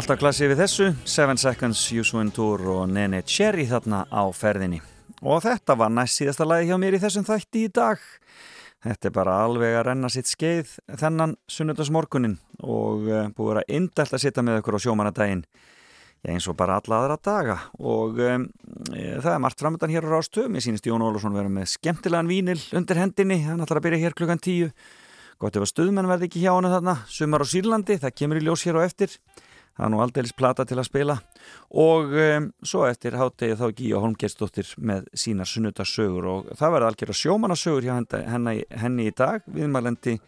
Alltaf klassið við þessu, Seven Seconds, Yusu Tour og Nene Cherry þarna á ferðinni. Og þetta var næst síðasta lagi hjá mér í þessum þætti í dag. Þetta er bara alveg að renna sitt skeið þennan sunnudagsmorgunin og uh, búið að vera indælt að sitja með okkur á sjómanadaginn. Eins og bara alla aðra daga og um, e, það er margt framöndan hér á Rástöð. Mér sýnist Jón Ólafsson vera með skemmtilegan vínil undir hendinni. Hann ætlar að byrja hér klukkan tíu. Gott ef að stuðmenn verði ekki hjá hann þarna. Sumar á Sýrlandi, það kemur í ljós hér á eftir. Það er nú aldeilis plata til að spila. Og um, svo eftir hátegi þá Gíja Holmgersdóttir með sínar sunnudagsögur og það verði algjör að sjómanasögur hjá henni, henni, í dag. Viðmælendi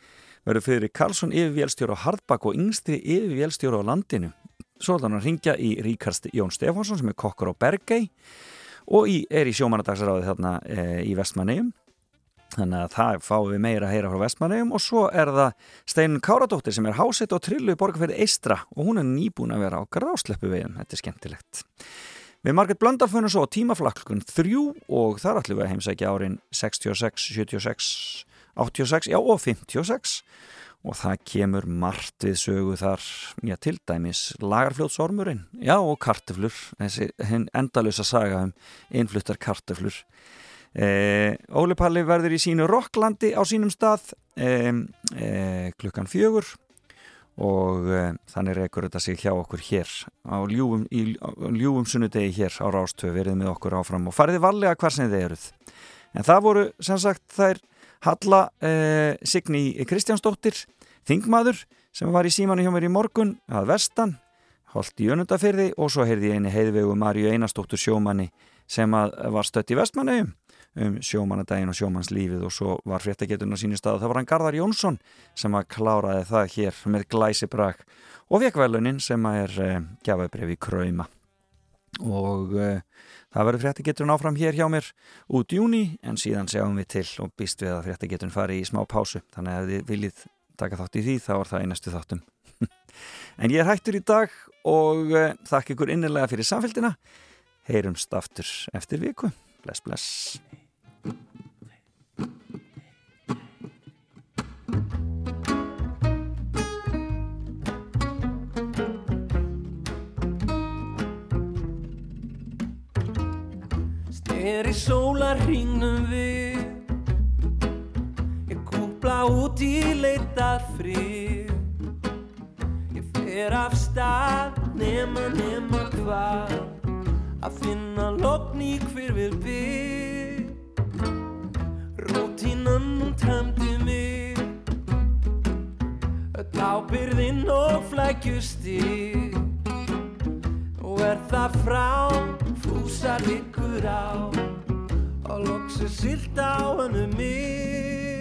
verður fyrir Karlsson yfirvélstjóra á Hardbakk og yngstri yfirvélstjóra á landinu. Svo er hann að ringja í Ríkard Jón Stefánsson sem er kokkur á Bergei og í, er í sjómanadagsráði þarna e, í Vestmannegjum Þannig að það fáum við meira að heyra frá Vestmannegjum og svo er það Steinun Káradóttir sem er hásett og trillu í borgarferði Eistra og hún er nýbúin að vera á grásleppu veginn. Þetta er skemmtilegt. Við Marget Blöndal fyrir svo tímaflakkun þrjú og þar ætlum við að heimsækja árin 66, 76, 86 já, og 56 og það kemur margt við sögu þar, já til dæmis lagarfljótsormurinn, já og karteflur, þessi endalösa saga um innfluttar karteflur. Eh, Óli Palli verður í sínu Rocklandi á sínum stað eh, eh, klukkan fjögur og eh, þannig reykur þetta sig hjá okkur hér á ljúum, í, á ljúum sunnudegi hér á Rástöð verið með okkur áfram og fariði varlega hvar sem þið eruð. En það voru sem sagt þær Halla eh, Signi Kristjánsdóttir Þingmaður sem var í símanu hjá mér í morgun að vestan holdt í önundafyrði og svo heyrði ég eini heiðvegu Marju Einarstóttur sjómanni sem var stött í vestmannaugum um sjómanadaginn og sjómannslífið og svo var fréttageturinn á sínu stað það var hann Garðar Jónsson sem að kláraði það hér með glæsibrak og vekvælunin sem að er eh, gjafabref í Krauma. Og eh, það verður fréttageturinn áfram hér hjá mér út júni en síðan sjáum við til og býst við að fréttageturinn fari í smá pásu. Þannig að þið viljið taka þátt í því þá er það í næstu þáttum. En ég er hættur í dag og eh, þakka ykkur innilega fyrir samfélgina heyrumst aftur eftir viku. Bless bless Er í sólarhingnum við. Ég kúpla út í leitað frið Ég fer af stað nema nema hvað. Að finna logn í hver við bygg Hún tæmdi mig. Öll ábyrðinn og flækjustig. Og er það frá fúsar ykkur á. Og loksu silt á hennu mig